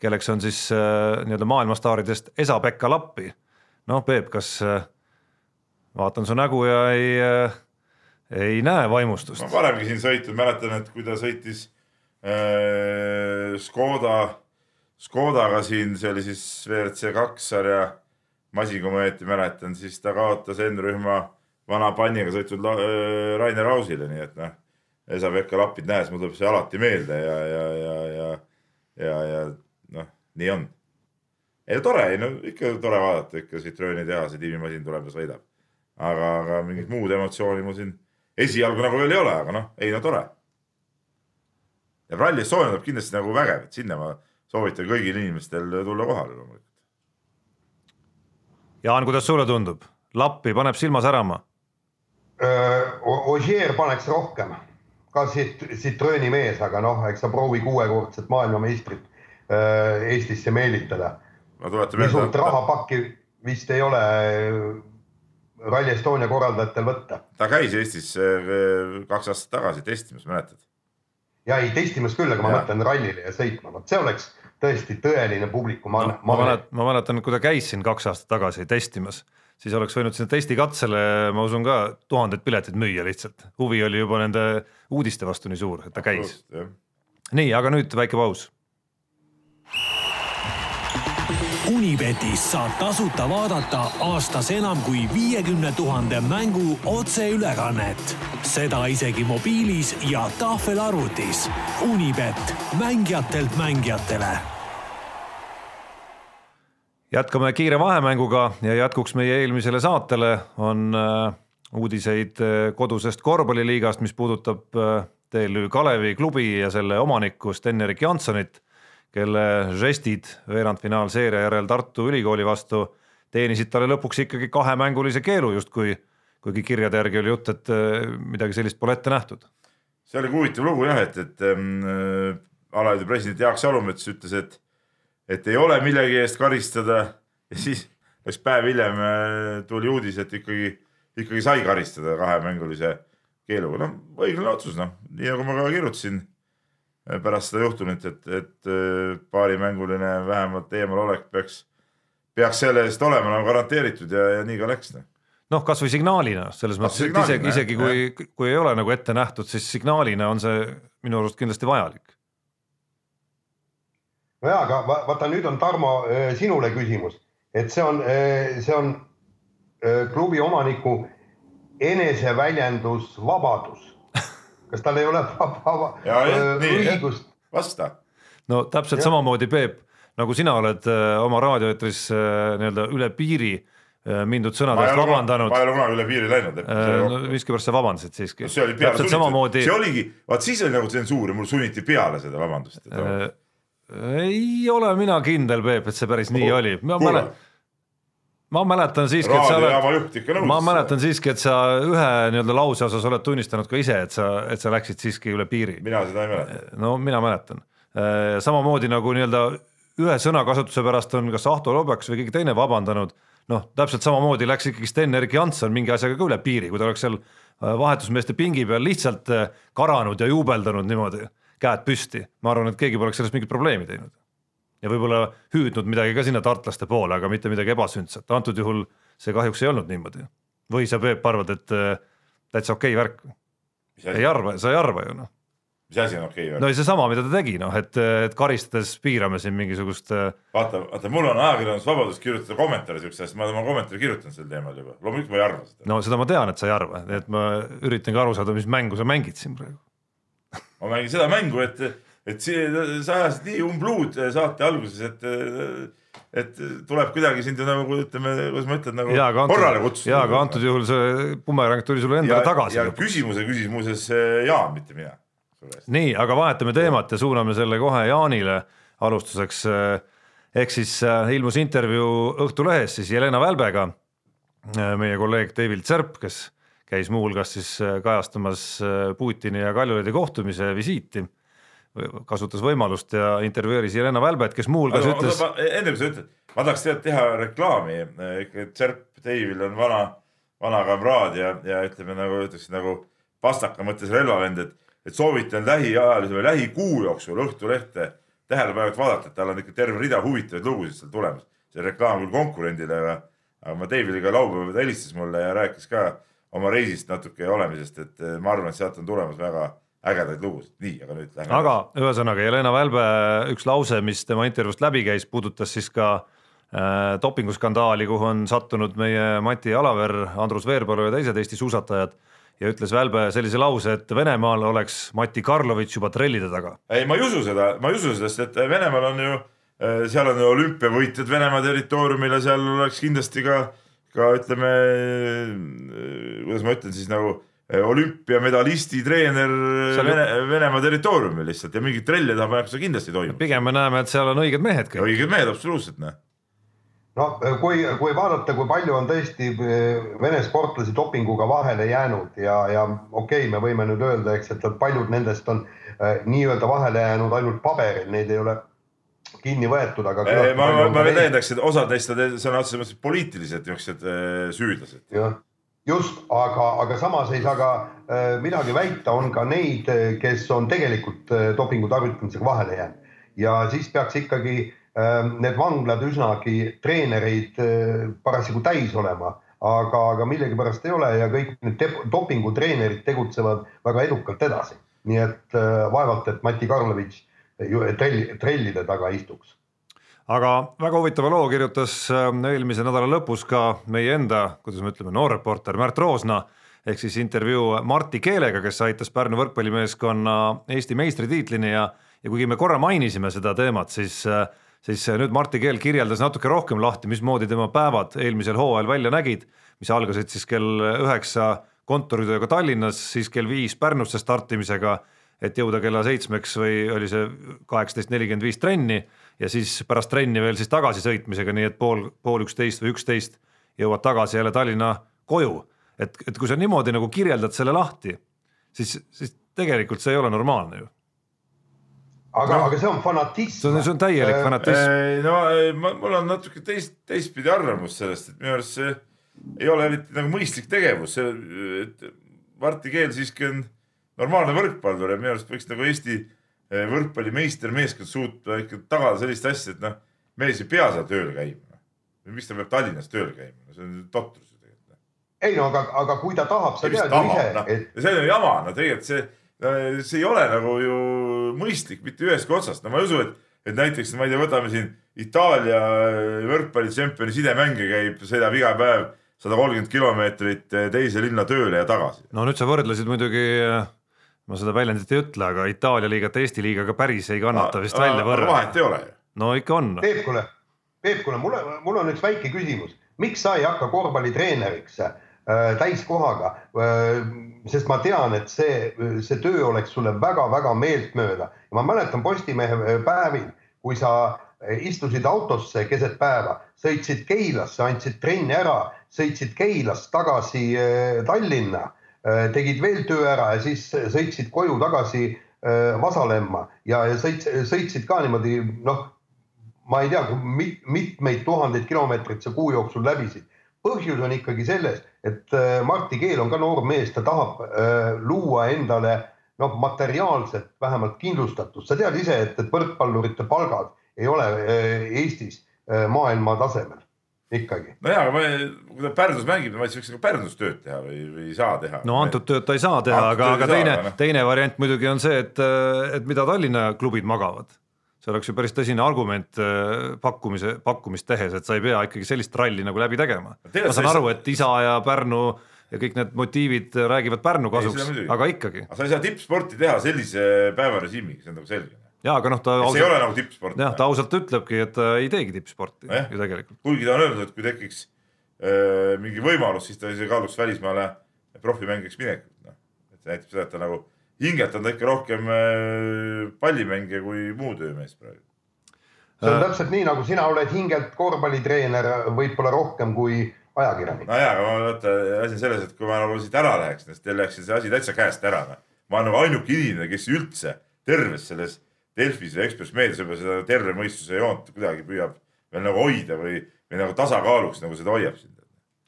Speaker 2: kelleks on siis äh, nii-öelda maailmastaaridest Esa-Pekka Lappi. noh, Peep, kas äh, vaatan su nägu ja ei, äh, ei näe vaimustust?
Speaker 4: ma varemgi siin sõitnud, mäletan, et kui ta sõitis äh, Škoda, Škodaga siin, see oli siis WRC kaks sarja masin, kui ma õieti mäletan, siis ta kaotas N-rühma vana panniga sõitnud Rainer Rausile, nii et noh, Esa-Pekka Lappit nähes mul tuleb see alati meelde ja, ja, ja, ja, ja, ja nii on. ei tore, ei no ikka tore vaadata, ikka Citrooni tehase tiimimasin tuleb ja sõidab. aga, aga mingit muud emotsiooni mul siin esialgu nagu veel ei ole, aga noh, ei no tore. ja Estonia tuleb kindlasti nagu vägev, et sinna ma soovitan kõigil inimestel tulla kohale loomulikult.
Speaker 2: Jaan, kuidas sulle tundub, lappi paneb silma särama?
Speaker 3: Ogier paneks rohkem, ka Citrooni mees, aga noh, eks ta proovi kuuekordset maailmameistrit Eestisse meelitada. nii suurt rahapakki vist ei ole äh, Rally Estonia korraldajatel võtta.
Speaker 4: ta käis Eestis äh, kaks aastat tagasi testimas, mäletad?
Speaker 3: ja ei testimas küll, aga ma ja. mõtlen rallile ja sõitma, vot see oleks tõesti tõeline publiku
Speaker 2: ma, no, ma mäletan, ma mäletan, kui ta käis siin kaks aastat tagasi testimas, siis oleks võinud sinna testikatsele, ma usun ka tuhandeid pileteid müüa lihtsalt, huvi oli juba nende uudiste vastu nii suur, et ta käis. nii, aga nüüd väike paus
Speaker 1: Unibetis saab tasuta vaadata aastas enam kui viiekümne tuhande mängu otseülekannet. seda isegi mobiilis ja tahvelarvutis. Unibet, mängijatelt mängijatele.
Speaker 2: jätkame kiire vahemänguga ja jätkuks meie eelmisele saatele on äh, uudiseid äh, kodusest korvpalliliigast, mis puudutab äh, TLÜ Kalevi klubi ja selle omanikku Sten-Erik Jansonit kelle žestid veerandfinaalseeria järel Tartu Ülikooli vastu teenisid talle lõpuks ikkagi kahemängulise keelu justkui, kuigi kirjade järgi oli jutt, et äh, midagi sellist pole ette nähtud.
Speaker 4: see oli huvitav lugu jah, et, et äh, alaliidu president Jaak Salumets ütles, et, et ei ole millegi eest karistada. Ja siis üks päev hiljem äh, tuli uudis, et ikkagi, ikkagi sai karistada kahemängulise keeluga, noh õiglane otsus, noh, nii nagu ma ka kirjutasin pärast seda juhtumit, et, et äh, paarimänguline vähemalt eemalolek peaks, peaks selle eest olema nagu garanteeritud ja, ja nii ka läks.
Speaker 2: noh, noh kasvõi signaalina selles mõttes, et isegi, isegi kui, kui ei ole nagu ette nähtud, siis signaalina on see minu arust kindlasti vajalik.
Speaker 3: nojaa, aga vaata, nüüd on Tarmo äh, sinule küsimus, et see on, äh, see on klubi omaniku eneseväljendusvabadus kas tal ei ole vaba õigust?
Speaker 4: vasta.
Speaker 2: no täpselt ja. samamoodi, Peep, nagu sina oled äh, oma raadioeetris äh, nii-öelda üle piiri äh, mindud sõnadest vabandanud.
Speaker 4: ma ei ole kunagi üle piiri läinud.
Speaker 2: no miskipärast sa vabandasid siiski
Speaker 4: no,. täpselt samamoodi. see oligi, vaat siis oli nagu tsensuur ja mul sunniti peale seda vabandust.
Speaker 2: ei ole mina kindel, Peep, et see päris nii oli. ma mäletan ma mäletan siiski, et sa oled, ma mäletan siiski, et sa ühe nii-öelda lause osas oled tunnistanud ka ise, et sa, et sa läksid siiski üle piiri.
Speaker 4: mina seda ei mäleta.
Speaker 2: no mina mäletan. Äh, samamoodi nagu nii-öelda ühe sõnakasutuse pärast on kas Ahto Lobjaks või keegi teine vabandanud, noh, täpselt samamoodi läks ikkagi Sten-Erik Janson mingi asjaga ka üle piiri, kui ta oleks seal äh, vahetusmeeste pingi peal lihtsalt äh, karanud ja juubeldanud niimoodi, käed püsti, ma arvan, et keegi poleks sellest mingit probleemi teinud ja võib-olla hüüdnud midagi ka sinna tartlaste poole, aga mitte midagi ebasündsat, antud juhul see kahjuks ei olnud niimoodi. või sa, Peep, arvad, et äh, täitsa okei okay värk? ei arva, sa ei arva ju noh.
Speaker 4: mis asi on okei okay värk?
Speaker 2: no seesama, mida ta tegi, noh, et, et karistades piirame siin mingisugust. Äh,
Speaker 4: vaata, vaata, mul on ajakirjandusvabadus kirjutada kommentaare siukse asja, ma olen oma kommentaari kirjutanud sel teemal juba, loomulikult ma ei arva seda.
Speaker 2: no seda ma tean, et sa ei arva, et ma üritangi aru saada, mis mängu sa mängid siin praegu
Speaker 4: ma mängin seda mängu, et et see, sa ajasid nii umbluud saate alguses, et et tuleb kuidagi sind ju nagu ütleme, kuidas ma ütlen, nagu ja, korrale kutsuda.
Speaker 2: jaa, aga antud juhul see bumerang tuli sulle endale ja, tagasi.
Speaker 4: ja küsimuse küsis muuseas eh, Jaan, mitte mina.
Speaker 2: nii, aga vahetame teemat ja suuname selle kohe Jaanile alustuseks. Eh, ehk siis ilmus intervjuu Õhtulehes siis Jelena Välbega, meie kolleeg David Zerp, kes käis muuhulgas siis kajastamas Putini ja Kaljulaidi kohtumise visiiti kasutas võimalust ja intervjueeris Jelena Välbet, kes muuhulgas ütles.
Speaker 4: enne kui sa ütled, ma tahaks tegelikult teha reklaami, Tserp Dave'il on vana, vana kamraad ja, ja ütleme nagu ütleks nagu pastaka mõttes relvavend, et, et soovitan lähiajalise või lähikuu jooksul Õhtulehte tähelepanelikult vaadata, et tal on ikka terve rida huvitavaid lugusid seal tulemas. see reklaam küll konkurendile, aga, aga ma ka laupäeval, ta helistas mulle ja rääkis ka oma reisist natuke olemisest, et ma arvan, et sealt on tulemas väga ägedaid lugusid, nii, aga nüüd lähme.
Speaker 2: aga ühesõnaga Jelena Välbe üks lause, mis tema intervjuust läbi käis, puudutas siis ka äh, dopinguskandaali, kuhu on sattunud meie Mati Alaver, Andrus Veerpalu ja teised Eesti suusatajad ja ütles Välbe sellise lause, et Venemaal oleks Mati Karlovitš juba trellide taga.
Speaker 4: ei, ma ei usu seda, ma ei usu seda, sest et Venemaal on ju, äh, seal on ju olümpiavõitjad Venemaa territooriumil ja seal oleks kindlasti ka, ka ütleme, äh, kuidas ma ütlen siis nagu olümpiamedalisti treener Vene, Venemaa territooriumil lihtsalt ja mingit trelli taha paneks seda kindlasti ei toimu.
Speaker 2: pigem me näeme, et seal on õiged mehed kõik.
Speaker 4: õiged mehed, absoluutselt, noh.
Speaker 3: no kui, kui vaadata, kui palju on tõesti eh, Vene sportlasi dopinguga vahele jäänud ja, ja okei okay,, me võime nüüd öelda, eks, et paljud nendest on äh, nii-öelda vahele jäänud ainult paberil, neid ei ole kinni võetud, aga.
Speaker 4: ma, ma, ma täiendaks, et osad neist on sõna otseses mõttes poliitilised niisugused süüdlased.
Speaker 3: jah just, aga, aga samas ei saa ka äh, midagi väita, on ka neid, äh, kes on tegelikult äh, dopingu tarvitamisega vahele jäänud ja siis peaks ikkagi äh, need vanglad üsnagi treenereid parasjagu täis olema. aga, aga millegipärast ei ole ja kõik need dopingutreenerid tegutsevad väga edukalt edasi. nii et vaevalt, et Mati Karlovitš trelli, trellide taga istuks
Speaker 2: aga väga huvitava loo kirjutas äh, eelmise nädala lõpus ka meie enda, kuidas me ütleme, noorreporter Märt Roosna ehk siis intervjuu Marti Keelega, kes aitas Pärnu võrkpallimeeskonna Eesti meistritiitlini ja, ja kuigi me korra mainisime seda teemat, siis, äh, siis nüüd Marti Keel kirjeldas natuke rohkem lahti, mismoodi tema päevad eelmisel hooajal välja nägid, mis algasid siis kell üheksa kontoritööga Tallinnas, siis kell viis Pärnusse startimisega, et jõuda kella seitsmeks või oli see kaheksateist nelikümmend viis trenni ja siis pärast trenni veel siis tagasisõitmisega, nii et pool, pool üksteist või üksteist jõuad tagasi jälle Tallinna koju. et, et kui sa niimoodi nagu kirjeldad selle lahti, siis, siis tegelikult see ei ole normaalne ju.
Speaker 3: aga no,, aga see on fanatism.
Speaker 2: see on, see on täielik äh, fanatism.
Speaker 4: no ma, mul on natuke teist, teistpidi arvamus sellest, et minu arust see ei ole eriti nagu mõistlik tegevus, see, et Marti Keel siiski on normaalne võrkpallur ja minu arust võiks nagu Eesti Eh, võrkpalli meistermeeskond suuta ikka tagada sellist asja, et noh, mees ei pea seal tööl käima. miks ta peab Tallinnas tööl käima, see on totrus ju tegelikult. Noh.
Speaker 3: ei no aga, aga kui ta tahab, sa tead ju ise
Speaker 4: no,, et. see on ju jama, no tegelikult see, see ei ole nagu ju mõistlik mitte ühestki otsast, no ma ei usu, et, et näiteks ma ei tea, võtame siin Itaalia võrkpallitšempioni sidemängija käib, sõidab iga päev sada kolmkümmend kilomeetrit teise linna tööle ja tagasi.
Speaker 2: no nüüd sa võrdlesid muidugi ma seda väljendit ei ütle, aga Itaalia liigat Eesti liigaga päris ei kannata vist välja võrrelda.
Speaker 4: vahet ei ole ju.
Speaker 2: no ikka on.
Speaker 3: Peep, kuule, Peep, kuule, mul, mul on üks väike küsimus, miks sa ei hakka korvpallitreeneriks äh, täiskohaga äh,? sest ma tean, et see, see töö oleks sulle väga-väga meeltmööda. ma mäletan Postimehe äh, päevil, kui sa istusid autosse keset päeva, sõitsid Keilasse, andsid trenni ära, sõitsid Keilast tagasi äh, Tallinna tegid veel töö ära ja siis sõitsid koju tagasi äh, Vasalemma. Ja, sõits, sõitsid ka niimoodi noh, ma ei tea, mit, mitmeid tuhandeid kilomeetreid sa kuu jooksul läbisid. põhjus on ikkagi selles, et äh, Martti Keel on ka noor mees, ta tahab äh, luua endale noh, materiaalset vähemalt kindlustatust, sa tead ise, et, et võrkpallurite palgad ei ole äh, Eestis äh, maailma tasemel ikkagi.
Speaker 4: nojah, aga ma, kui ta Pärnus mängib, ma ei võiks nagu Pärnus tööd teha või, või ei saa teha.
Speaker 2: no antud tööd ta ei saa teha, aga, aga teine, no. teine variant muidugi on see, et, et mida Tallinna klubid magavad. see oleks ju päris tõsine argument äh, pakkumise, pakkumist tehes, et sa ei pea ikkagi sellist ralli nagu läbi tegema. ma saan aru, et isa ja Pärnu ja kõik need motiivid räägivad Pärnu kasuks, aga ikkagi.
Speaker 4: aga sa ei saa tippsporti teha sellise päevarežiimiga, see on nagu selge
Speaker 2: ja aga noh, ta
Speaker 4: ausalt, see ei ole nagu tippsport.
Speaker 2: jah, ta ausalt ütlebki, et ta ei teegi tippsporti no, ju tegelikult.
Speaker 4: kuigi ta on öelnud, et kui tekiks äh, mingi võimalus, siis ta isegi kaaluks välismaale profimängiks minekut, noh. et see näitab seda, et ta nagu hingelt on ta ikka rohkem äh, pallimängija kui muu töömees praegu.
Speaker 3: see on äh. täpselt nii, nagu sina oled hingelt korvpallitreener võib-olla rohkem kui ajakirjanik.
Speaker 4: nojaa, aga ma vaata, asi on selles, et kui ma nagu siit ära läheks, siis teil läheks see asi täitsa käest ära. Noh. ma olen nagu ainuke inimene, kes üldse terves selles Delfis või Ekspress Meedias võib-olla seda terve mõistuse joont kuidagi püüab veel nagu hoida või, või nagu tasakaaluks nagu seda hoiab sind.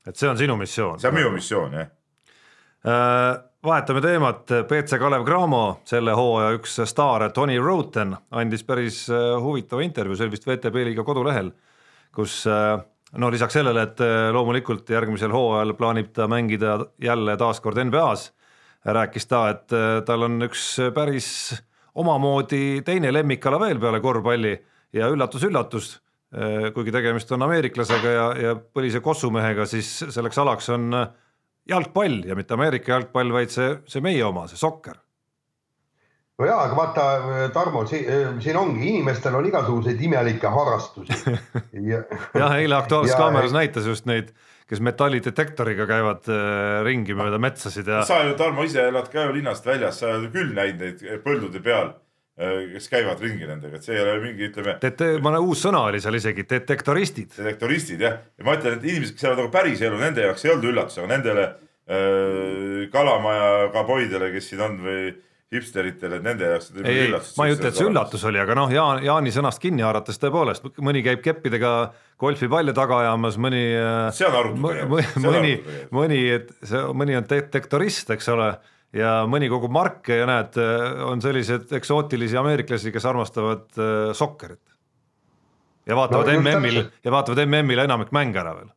Speaker 2: et see on sinu missioon?
Speaker 4: see on minu missioon, jah
Speaker 2: äh,. vahetame teemat, BC Kalev Cramo, selle hooaja üks staar Tony Roten andis päris äh, huvitava intervjuu, see oli vist VTB liiga kodulehel, kus äh, no lisaks sellele, et äh, loomulikult järgmisel hooajal plaanib ta mängida jälle taaskord NBA-s, rääkis ta, et tal on üks päris omamoodi teine lemmikala veel peale korvpalli. Ja üllatus-üllatus, eh, kuigi tegemist on ameeriklasega ja, ja põlise kossumehega, siis selleks alaks on eh, jalgpall ja mitte Ameerika jalgpall, vaid see, see meie oma, see sokker.
Speaker 3: No jaa, aga vaata, Tarmo, siin ongi, inimestel on igasuguseid imelikke harrastusi.
Speaker 2: Ja.... jah, eile Aktuaalses Kaameras näitas just neid äh, kes metallidetektoriga käivad äh, ringi mööda metsasid ja.
Speaker 4: sa ju, Tarmo, ise elad ka ju linnast väljas, sa oled küll näinud neid põldude peal, äh, kes käivad ringi nendega, et see ei ole mingi, ütleme.
Speaker 2: Ma näen, uus sõna oli seal isegi, detektoristid.
Speaker 4: detektoristid jah, ja ma ütlen, et inimesed, kes elavad nagu päris elu, nende jaoks ei olnud üllatus, aga nendele äh, kalamaja kaboidele, kes siin on või hipsteritele, et nende jaoks.
Speaker 2: ei, ei, ma ei ütle, et see üllatus oli, aga noh, Jaan, Jaani sõnast kinni haarates tõepoolest, mõni käib keppidega golfipalle taga ajamas, mõni.
Speaker 4: Äh, see on arutelu.
Speaker 2: mõni, mõni, et see, mõni on detektorist, eks ole, ja mõni kogub marke ja näed, on selliseid eksootilisi ameeriklasi, kes armastavad äh, sokkerit. ja vaatavad no, MM-il ja vaatavad MM-il enamik mänge ära veel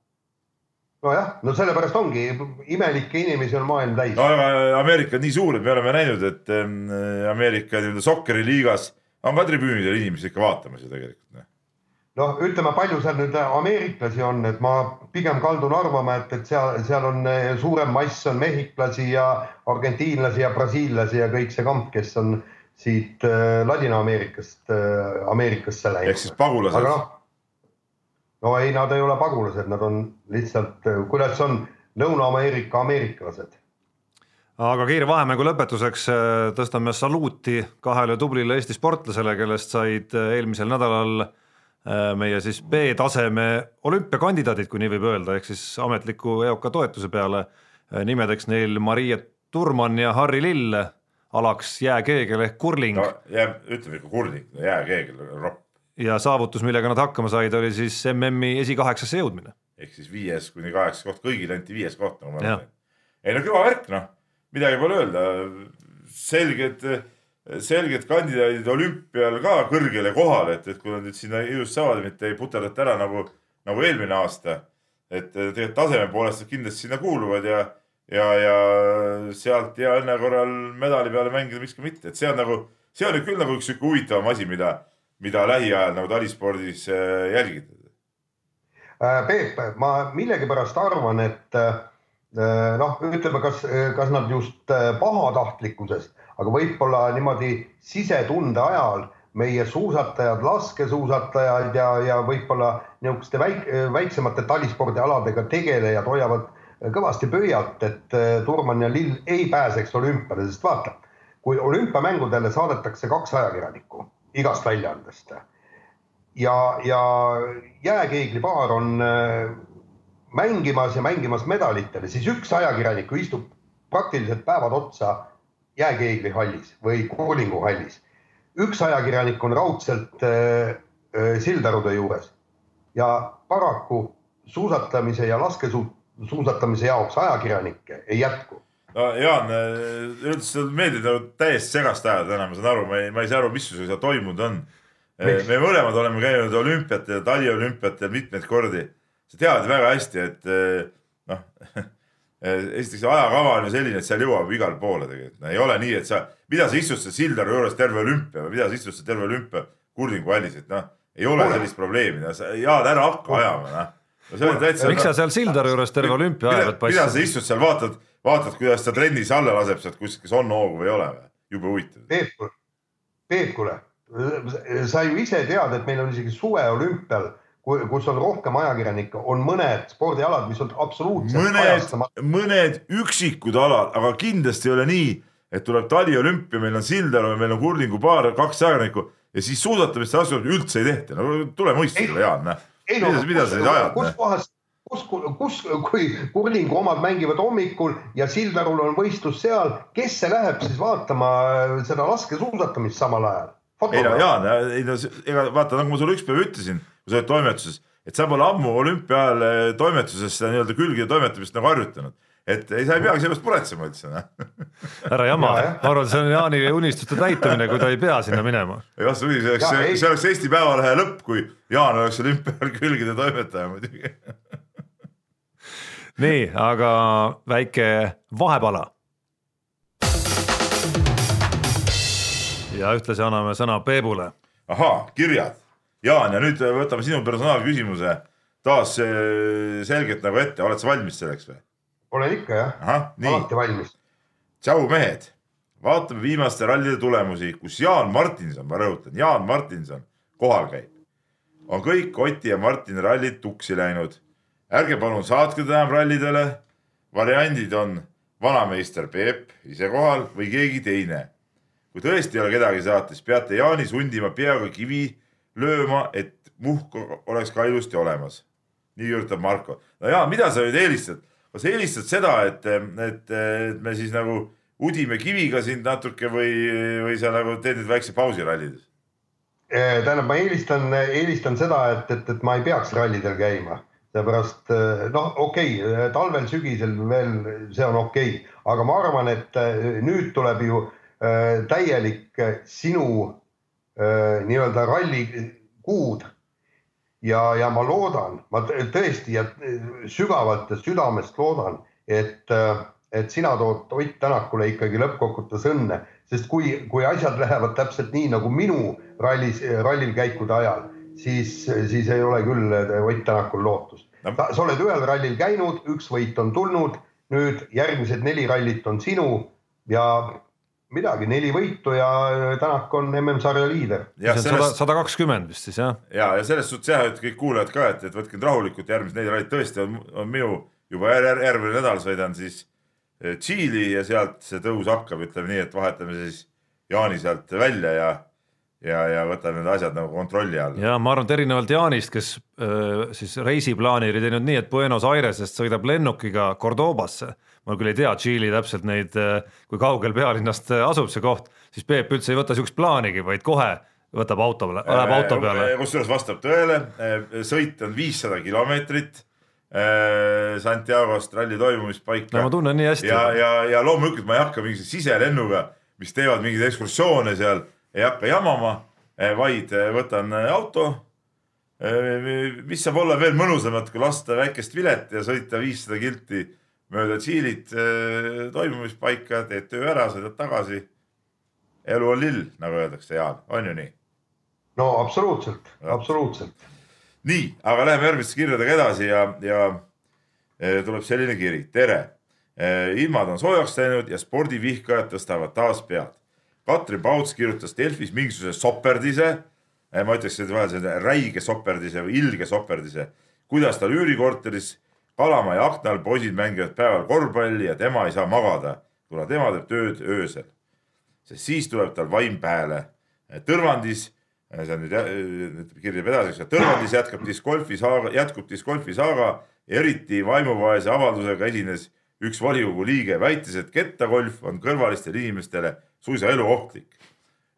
Speaker 3: nojah, no sellepärast ongi, imelikke inimesi on maailm täis.
Speaker 4: no aga Ameerika on nii suur, et me oleme näinud, et ähm, Ameerika nii-öelda sokkeriliigas on ka tribüünidel inimesi ikka vaatamas ju tegelikult noh.
Speaker 3: noh, ütleme, palju seal nüüd ameeriklasi on, et ma pigem kaldun arvama, et, et seal, seal on suurem mass on mehhiklasi ja argentiinlasi ja brasiillasi ja kõik see kamp, kes on siit äh, Ladina-Ameerikast äh, Ameerikasse läinud.
Speaker 4: ehk siis pagulased.
Speaker 3: aga noh, no ei, nad ei ole pagulased, nad on lihtsalt, kuidas on Lõuna-Ameerika ameeriklased
Speaker 2: aga kiire vahemängu lõpetuseks äh, tõstame saluuti kahele tublile Eesti sportlasele, kellest said äh, eelmisel nädalal äh, meie siis B-taseme olümpiakandidaadid, kui nii võib öelda, ehk siis ametliku EOK toetuse peale. nimedeks neil Marie Turman ja Harri Lill, alaks jääkeegel ehk kurling.
Speaker 4: no jääb, ütleme ikka kurling, jääkeegel ropp.
Speaker 2: Ja saavutus, millega nad hakkama said, oli siis MM-i esikaheksasse jõudmine.
Speaker 4: ehk siis viies kuni kaheksas koht, kõigile anti viies koht nagu ma mäletan. ei no kõva värk noh midagi pole öelda. selged, selged kandidaadid olümpial ka kõrgele kohale, et, et kui nad nüüd sinna ilusasti saavad, mitte ei puterdata ära nagu, nagu eelmine aasta. et tegelikult taseme poolest nad kindlasti sinna kuuluvad ja, ja, ja sealt hea õnne korral medali peale mängida, miks ka mitte, et see on nagu, see on nüüd küll nagu üks sihuke huvitavam asi, mida, mida lähiajal nagu talispordis äh, jälgida.
Speaker 3: Äh, Peep, ma millegipärast arvan, et äh, noh, ütleme, kas, kas nad just pahatahtlikkusest, aga võib-olla niimoodi sisetunde ajal meie suusatajad, laskesuusatajad ja, ja võib-olla niisuguste väik, väiksemate talispordialadega tegelejad hoiavad kõvasti pöialt, et Turman ja Lill ei pääseks olümpiale, sest vaata, kui olümpiamängudele saadetakse kaks ajakirjanikku igast väljaandest ja, ja jääkeeglipaar on mängimas ja mängimas medalitele, siis üks ajakirjanik istub praktiliselt päevad otsa jääkeeglihallis või kurlinguhallis. üks ajakirjanik on raudselt äh, äh, Sildarude juures. Ja paraku suusatamise ja laskesuusatamise jaoks ajakirjanikke ei jätku
Speaker 4: no Jaan, üldiselt meeldib nagu täiesti segast ajada täna, ma saan aru, ma ei, ma ei saa aru, mis seal toimunud on. me mõlemad oleme käinud olümpiatel, taliolümpiatel mitmeid kordi. Sa tead väga hästi, et eh, noh esiteks ajakava on ju selline, et seal jõuab igale poole tegelikult. No,, ei ole nii, et sa, mida sa istud seal Sildaru juures terve olümpia või mida sa istud seal terve olümpia kurlinguhallis, et noh, ei ole sellist probleemi, no sa Jaan, ära hakka ajama, noh.
Speaker 2: No, no, täitsa, miks sa seal Sildaru juures terve olümpia ajad?
Speaker 4: mida sa istud seal, vaatad, vaatad, kuidas ta trennis alla laseb sealt kuskilt, kas on hoogu või ei ole või? jube huvitav.
Speaker 3: Peep, Peep, kuule, sa ju ise tead, et meil on isegi suveolümpial kus on rohkem ajakirjanikke, on mõned spordialad, mis on absoluutselt
Speaker 4: mõned, mõned üksikud alad, aga kindlasti ei ole nii, et tuleb taliolümpia, meil on Sildaru meil on kurlingupaar, kaks ajakirjanikku ja siis suusatamist asjad üldse ei tehta, no tule mõistusele, Jaan, mida, mida sa siis ajad?
Speaker 3: kus kohas, kus, kus, kui kurlingu omad mängivad hommikul ja Sildarul on võistlus seal, kes see läheb siis vaatama seda laskesuusatamist samal ajal?
Speaker 4: ei no Jaan, ei no ega vaata, nagu ma sulle üks päev ütlesin kui sa oled toimetuses, et sa pole ammu olümpia ajal eh, toimetuses seda nii-öelda külgede toimetamist nagu harjutanud et ei, sa ei peagi sellest muretsema üldse. Noh.
Speaker 2: ära jama, ma arvan, see on Jaani unistuste täitumine, kui ta ei pea sinna minema.
Speaker 4: ei vastupidi, see oleks, see oleks Eesti Päevalehe lõpp, kui Jaan oleks olümpial külgede toimetaja muidugi
Speaker 2: nii, aga väike vahepala. ja ühtlasi anname sõna Peebule.
Speaker 4: ahaa, kirjad Jaan, ja nüüd võtame sinu personaalküsimuse taas äh, selgelt nagu ette, oled sa valmis selleks või?
Speaker 3: olen ikka jah, alati valmis.
Speaker 4: tšau mehed, vaatame viimaste rallide tulemusi, kus Jaan Martinson, ma rõhutan, Jaan Martinson kohal käib. on kõik Oti ja Martini rallid tuksi läinud. Ärge palun saatke ta enam rallidele. variandid on vanameister Peep ise kohal või keegi teine. kui tõesti ei ole kedagi saata, siis peate Jaani sundima peaga kivi lööma, et muhk oleks ka ilusti olemas. nii kirjutab Marko. no ja mida sa nüüd eelistad? kas eelistad seda, et, et, et me siis nagu udime kiviga sind natuke või, või sa nagu teed nüüd väikse pausi rallides?
Speaker 3: Tähendab, ma eelistan, eelistan seda, et, et, et ma ei peaks rallidel käima, seepärast eh, noh, okei okay,, talvel-sügisel veel see on okei okay., aga ma arvan, et eh, nüüd tuleb ju täielik sinu nii-öelda rallikuud ja, ja ma loodan, ma tõesti ja sügavalt ja südamest loodan, et, et sina tood Ott Tänakule ikkagi lõppkokkuvõttes õnne, sest kui, kui asjad lähevad täpselt nii nagu minu rallis, rallil käikude ajal, siis, siis ei ole küll Ott Tänakul lootust. sa oled ühel rallil käinud, üks võit on tulnud, nüüd järgmised neli rallit on sinu ja midagi, neli võitu ja Tänak on MM-sarja liider.
Speaker 2: sada kakskümmend vist siis jah?
Speaker 4: ja, ja selles suhtes jah, et kõik kuulajad ka, et, et võtke rahulikult, järgmised neli rallit tõesti on, on minu juba järgmine nädal sõidan siis eh, Tšiili ja sealt see tõus hakkab, ütleme nii, et vahetame siis Jaani sealt välja ja ja, ja võtame need asjad nagu kontrolli alla.
Speaker 2: ja ma arvan, et erinevalt Jaanist, kes äh, siis reisiplaani oli teinud nii, et Buenos Airesest sõidab lennukiga Cordobasse ma küll ei tea Tšiili täpselt neid, äh, kui kaugel pealinnast äh, asub see koht, siis Peep üldse ei võta siukest plaanigi, vaid kohe võtab auto peale, läheb auto peale.
Speaker 4: Äh, kusjuures vastab tõele, sõit on viissada kilomeetrit. Santiagost ralli toimumispaika.
Speaker 2: no ma tunnen nii hästi.
Speaker 4: ja, ja, ja loomulikult ma ei hakka mingi siselennuga, mis teevad mingeid ekskursioone seal, ei hakka jamama, vaid võtan auto. mis saab olla veel mõnusamat, kui lasta väikest vilet ja sõita viissada kilti mööda Tšiilit toimumispaika, teed töö ära, sõidad tagasi. elu on lill, nagu öeldakse, Jaan, on ju nii?
Speaker 3: no absoluutselt, absoluutselt.
Speaker 4: nii, aga läheme järgmiste kirjadega edasi ja, ja tuleb selline kiri, tere. Ilmad on soojaks läinud ja spordivihkajad tõstavad taas pead. Katrin Pauts kirjutas Delfis mingisuguse soperdise, ma ütleks, vahel selline räige soperdise või ilge soperdise, kuidas tal üürikorteris Kalamaja akna all poisid mängivad päeval korvpalli ja tema ei saa magada, kuna tema teeb tööd öösel. sest siis tuleb tal vaim pääle. Tõrvandis, see on nüüd, kirjutab edasi, eks Tõrvandis jätkab discgolfi saaga, jätkub discgolfi saaga. eriti vaimuvaese avaldusega esines üks volikogu liige, väites, et kettagolf on kõrvalistele inimestele suisa eluohtlik.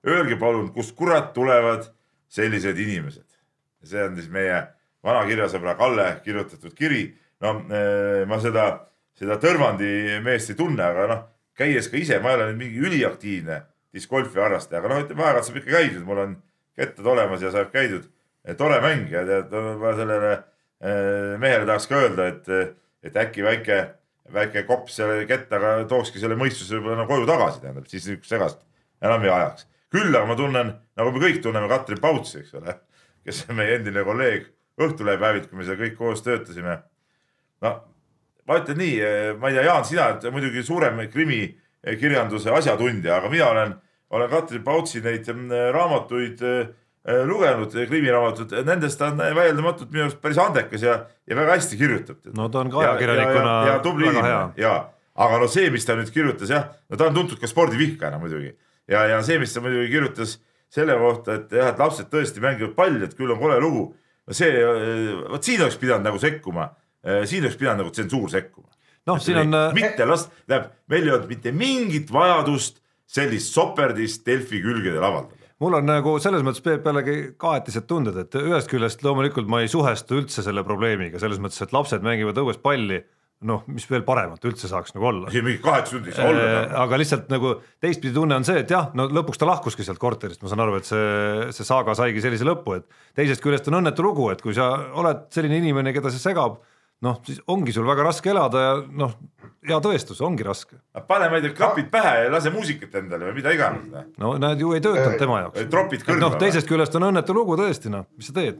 Speaker 4: Öelge palun, kust kurat tulevad sellised inimesed? see on siis meie vana kirjasõbra Kalle kirjutatud kiri no eh, ma seda, seda Tõrvandi meest ei tunne, aga noh, käies ka ise, ma ei ole nüüd mingi üliaktiivne discgolfi harrastaja, aga noh, ütleme aeg-ajalt saab ikka käidud, mul on kettad olemas ja saab käidud. tore mäng ja tead, ma sellele eh, mehele tahaks ka öelda, et, et äkki väike, väike kopp selle kettaga tookski selle mõistuse võib-olla nagu koju tagasi, tähendab, siis niisugust segast enam ei ajaks. küll aga ma tunnen, nagu me kõik tunneme Katrin Pautsi, eks ole, kes on meie endine kolleeg Õhtulehe päevit, kui me seal kõik koos töötasime no ma ütlen nii, ma ei tea, Jaan, sina oled muidugi suurem krimikirjanduse asjatundja, aga mina olen, olen Katrin Pautsi neid mm, raamatuid äh, lugenud, krimiraamatut, nendest ta on vaieldamatult minu arust päris andekas ja, ja väga hästi kirjutab.
Speaker 2: no ta on ka ajakirjanikuna
Speaker 4: ja, ja, ja tubli inimene ja, aga no see, mis ta nüüd kirjutas jah, no ta on tuntud ka spordivihkajana muidugi ja, ja see, mis ta muidugi kirjutas selle kohta, et jah, et lapsed tõesti mängivad palli, et küll on kole lugu. no see, vot siin oleks pidanud nagu sekkuma Äh, siin oleks pidanud nagu tsensuur sekkuma.
Speaker 2: noh, siin on. Äh,
Speaker 4: mitte lasta, tähendab, meil ei olnud mitte mingit vajadust sellist soperdist Delfi külgedel avaldada
Speaker 2: mul on nagu selles mõttes Peep jällegi kahetised tunded, et ühest küljest loomulikult ma ei suhestu üldse selle probleemiga selles mõttes, et lapsed mängivad õues palli noh, mis veel paremat üldse saaks nagu olla.
Speaker 4: siin mingi kaheksa tundi ei saa olla.
Speaker 2: Äh, aga lihtsalt nagu teistpidi tunne on see, et jah, no lõpuks ta lahkuski sealt korterist, ma saan aru, et see, see saaga saigi sellise lõpu, et teisest küljest on õnnetu lugu, et kui sa oled selline inimene, keda see segab noh, siis ongi sul väga raske elada ja noh, hea tõestus, ongi raske.
Speaker 4: pane, ma ei tea, klapid pähe ja lase muusikat endale või mida iganes. Noh.
Speaker 2: no näed, ju ei töötanud tema jaoks.
Speaker 4: tropid kõrva.
Speaker 2: noh, teisest küljest on õnnetu lugu tõesti, noh, mis sa teed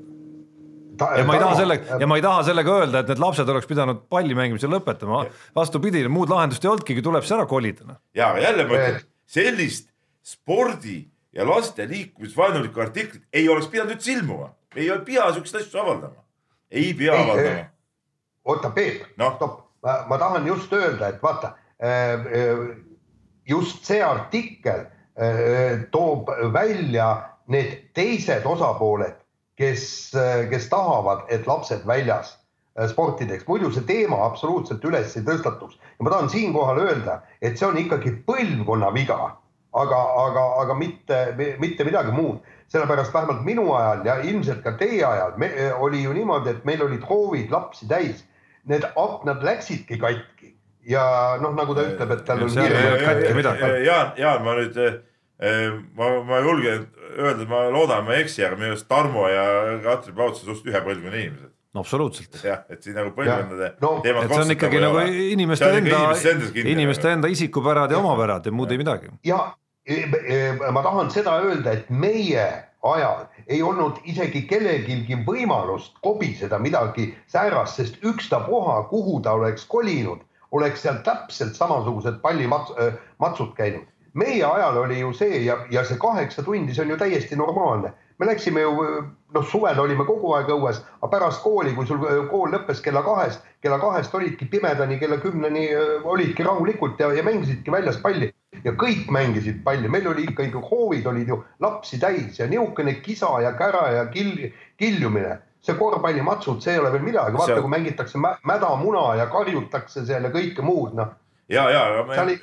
Speaker 2: ja ma ei taha sellega ja ma ei taha sellega öelda, et need lapsed oleks pidanud palli mängimise lõpetama, vastupidi, muud lahendust ei olnudki, tuleb see ära kolida. Noh.
Speaker 4: ja, jälle ma ütlen, sellist spordi ja laste liikumisvaenulikku artiklit ei oleks pidanud üldse ilmuma, ei pea siukseid asju avaldama, ei pea ei, avaldama
Speaker 3: oota, Peep no., stopp, ma tahan just öelda, et vaata äh, äh, just see artikkel äh, toob välja need teised osapooled, kes, kes tahavad, et lapsed väljas sportideks, muidu see teema absoluutselt üles ei tõstatuks. ja ma tahan siinkohal öelda, et see on ikkagi põlvkonna viga, aga, aga, aga mitte, mitte midagi muud. Sellepärast vähemalt minu ajal ja ilmselt ka teie ajal me, oli ju niimoodi, et meil olid hoovid lapsi täis need aknad läksidki katki ja noh, nagu ta ütleb, et tal on
Speaker 4: hirm. Jaan, Jaan, ma nüüd, ma, ma julgen öelda, ma loodan, ma ei eksi, aga minu arust Tarmo ja Katri Pauts on suht ühe põlvkonna inimesed.
Speaker 2: no absoluutselt.
Speaker 4: jah, et siin nagu põlvkondade
Speaker 3: No,
Speaker 4: teemad
Speaker 2: see on ikkagi nagu inimeste enda, inimeste enda isikupärad ja omapärad ja muud ei midagi.
Speaker 3: ja e, e, ma tahan seda öelda, et meie ajal ei olnud isegi kellelgi võimalust kobiseda midagi säärast, sest ükstapuha, kuhu ta oleks kolinud, oleks seal täpselt samasugused pallimatsud käinud. meie ajal oli ju see ja, ja see kaheksa tundi, see on ju täiesti normaalne. Me läksime ju, noh, suvel olime kogu aeg õues, aga pärast kooli, kui sul kool lõppes kella kahest, kella kahest olidki pimedani, kella kümneni öö, olidki rahulikult ja, ja mängisidki väljas palli. Ja kõik mängisid palli, meil oli ikka, ikka hoovid olid ju lapsi täis ja niisugune kisa ja kära ja kill, kiljumine, see korvpallimatsud, see ei ole veel midagi, vaata
Speaker 4: See-
Speaker 3: kui mängitakse mä- mädamuna ja karjutakse seal ja kõike muud, noh.
Speaker 4: ja, ja me,
Speaker 3: oli-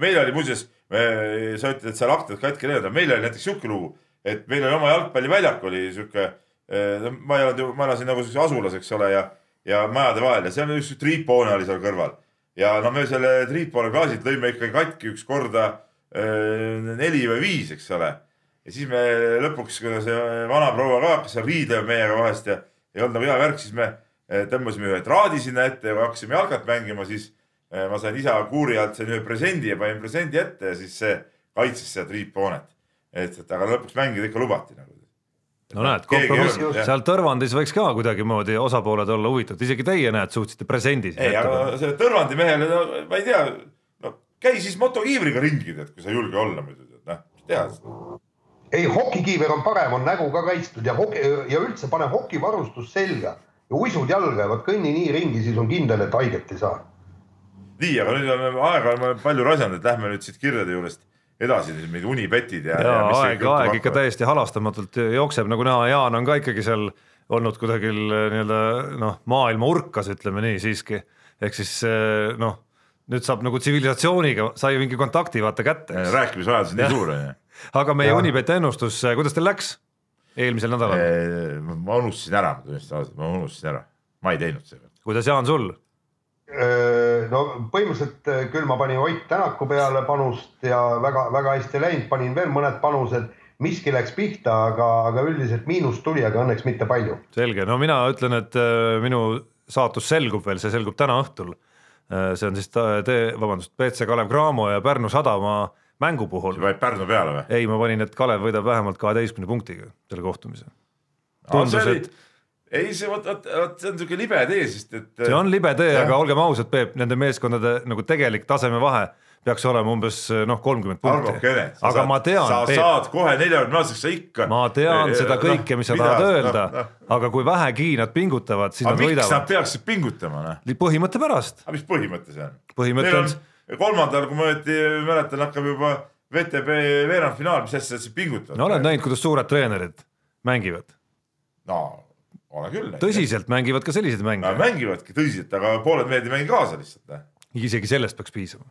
Speaker 4: meil oli muuseas, sa ütled, et seal aknad katki aga meil oli näiteks sihuke lugu, et meil oli oma jalgpalliväljak oli sihuke, ma ei olnud ju, ma elasin nagu siukses asulas, eks ole, ja, ja majade vahel ja seal üks triiphoone oli seal kõrval. ja no me selle triiphoone klaasid lõime ikkagi katki üks korda öö, neli või viis, eks ole. ja siis me lõpuks, kui see vanaproua ka hakkas seal riidlema meiega vahest ja ei olnud nagu hea värk, siis me eh, tõmbasime ühe traadi sinna ette ja kui hakkasime jalkat mängima, siis eh, ma sain isa kuuri alt sain ühe presendi ja panin presendi ette ja siis see kaitses seda triiphoonet. et, et aga lõpuks mängida ikka lubati nagu.
Speaker 2: no näed, kompromiss seal Tõrvandis võiks ka kuidagimoodi osapooled olla huvitatud, isegi teie näed, suutsite presendi siin
Speaker 4: ei, aga see Tõrvandi mehele, no ma ei tea, no käi siis motokiivriga ringi, tead, kui sa ei julge olla muidu, tead, noh, mis teha
Speaker 3: ei, hokikiiver on parem, on nägu ka kaitstud ja hoki ja üldse pane hokivarustus selga ja uisud jalga ja vot kõnni nii ringi, siis on kindel, et haiget ei saa.
Speaker 4: Nii, aga nüüd on aega oleme palju rasjanud, et lähme nüüd siit kirjade juurest edasi, mingid unibetid ja.
Speaker 2: ja aeg, aeg ikka täiesti halastamatult jookseb, nagu näha, Jaan on ka ikkagi seal olnud kusagil eh, nii-öelda noh, maailma urkas, ütleme nii siiski. ehk siis eh, noh, nüüd saab nagu tsivilisatsiooniga sai mingi kontakti vaata kätte,
Speaker 4: rääkimisvajadus on nii suur onju.
Speaker 2: aga meie. Unibeti ennustus, kuidas teil läks eelmisel nädalal,
Speaker 4: ma unustasin ära, ma tunnistan ausalt, ma unustasin ära, ma ei teinud seda.
Speaker 2: kuidas Jaan sul?
Speaker 3: No põhimõtteliselt äh, küll ma panin Ott Tänaku peale panust ja väga-väga hästi läinud, panin veel mõned panused, miski läks pihta, aga, aga üldiselt miinus tuli, aga õnneks mitte palju.
Speaker 2: selge, no mina ütlen, et äh, minu saatus selgub veel, see selgub täna õhtul. see on siis tee, vabandust, BC Kalev Cramo ja Pärnu Sadama mängu puhul.
Speaker 4: panid Pärnu peale või?
Speaker 2: ei, ma panin, et Kalev võidab vähemalt kaheteistkümne punktiga selle kohtumise. tundus, et,
Speaker 4: ei see vot, vot, vot see on siuke libe tee, sest et.
Speaker 2: see on libe tee, aga olgem ausad, Peep, nende meeskondade nagu tegelik tasemevahe peaks olema umbes noh, kolmkümmend punkti aga ma tean,
Speaker 4: sa
Speaker 2: Peep,
Speaker 4: saad kohe neljakümne aastaseks, sa ikka.
Speaker 2: ma tean seda kõike, mis sa tahad öelda
Speaker 4: no,,
Speaker 2: aga kui vähegi nad pingutavad, siis
Speaker 4: aga
Speaker 2: nad
Speaker 4: miks nad
Speaker 2: võidavad.
Speaker 4: peaksid pingutama, noh?
Speaker 2: põhimõtte pärast,
Speaker 4: aga mis põhimõte see on?
Speaker 2: põhimõte on
Speaker 4: kolmandal, kui ma õieti mäletan, hakkab juba VTB veerandfinaal, mis asja nad siis pingutavad?
Speaker 2: no oled näinud, kuidas suured treenerid mängivad,
Speaker 4: no olen küll
Speaker 2: tõsiselt mängivad ka selliseid mänge
Speaker 4: Nad, mängivadki tõsiselt, aga pooled mehed ei mängi kaasa lihtsalt.
Speaker 2: isegi sellest peaks piisama.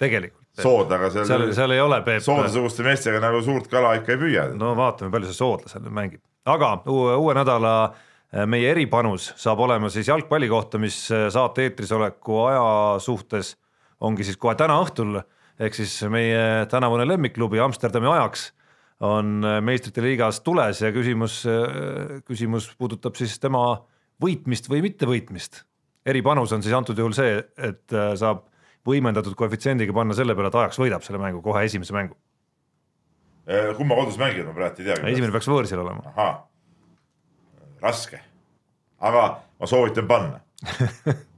Speaker 2: tegelikult,
Speaker 4: sood, aga
Speaker 2: seal,
Speaker 4: seal,
Speaker 2: seal ei ole Peep,
Speaker 4: soodasuguste meestega nagu suurt kala ikka ei püüa.
Speaker 2: no vaatame, palju see soodlasel nüüd mängib, aga uue, uue nädala äh, meie eripanus saab olema siis jalgpalli kohta, mis äh, saate eetris oleku aja suhtes ongi siis kohe täna õhtul, ehk siis meie tänavune lemmikklubi Amsterdami ajaks on äh, meistrite liigas tules ja küsimus, küsimus puudutab siis tema võitmist või mittevõitmist. eripanus on siis antud juhul see, et äh, saab võimendatud koefitsiendiga panna selle peale, et Ajax võidab selle mängu kohe esimese mängu.
Speaker 4: kumma kodus mängivad, ma praegu ei teagi.
Speaker 2: esimene peaks võõrsil olema.
Speaker 4: ahah, raske, aga ma soovitan panna.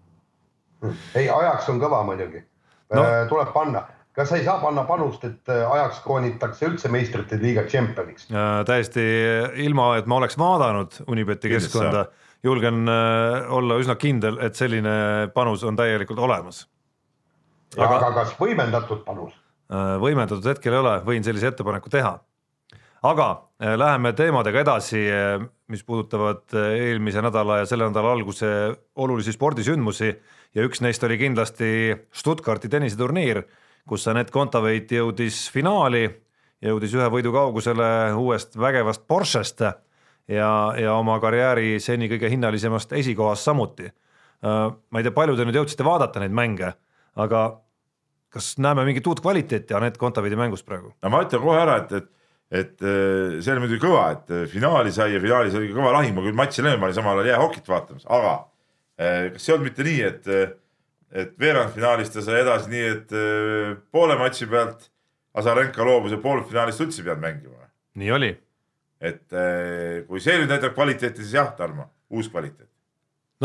Speaker 3: ei, ajaks on kõva muidugi
Speaker 2: no..
Speaker 3: tuleb panna, kas sa ei saa panna panust, et äh, ajaks koonitakse üldse meistrite liiga tšempioniks?
Speaker 2: Täiesti ilma, et ma oleks vaadanud Unibeti keskkonda, julgen äh, olla üsna kindel, et selline panus on täielikult olemas.
Speaker 3: aga,
Speaker 2: Aga-
Speaker 3: kas võimendatud panus?
Speaker 2: Äh, võimendatud hetkel ei ole, võin sellise ettepaneku teha. aga äh, läheme teemadega edasi, mis puudutavad eelmise nädala ja selle nädala alguse olulisi spordisündmusi ja üks neist oli kindlasti Stuttgarti tenniseturniir, kus Anett Kontaveit jõudis finaali, jõudis ühe võidu kaugusele uuest vägevast Porschest ja, ja oma karjääri seni kõige hinnalisemast esikohast samuti. ma ei tea, palju te nüüd jõudsite vaadata neid mänge, aga kas näeme mingit uut kvaliteeti Anett Kontaveidi mängus praegu?
Speaker 4: no ma ütlen kohe ära, et, et et äh, see oli muidugi kõva, et äh, finaali sai ja finaalis oli kõva lahing, ma küll matši löön, ma olin samal ajal jäähokit vaatamas, aga äh, kas ei olnud mitte nii, et, et veerandfinaalis ta sai edasi nii, et poole matši pealt Azarenka loobus ja poolfinaalis üldse ei pidanud mängima?
Speaker 2: nii oli.
Speaker 4: et kui see nüüd näitab kvaliteeti, siis jah, Tarmo, uus kvaliteet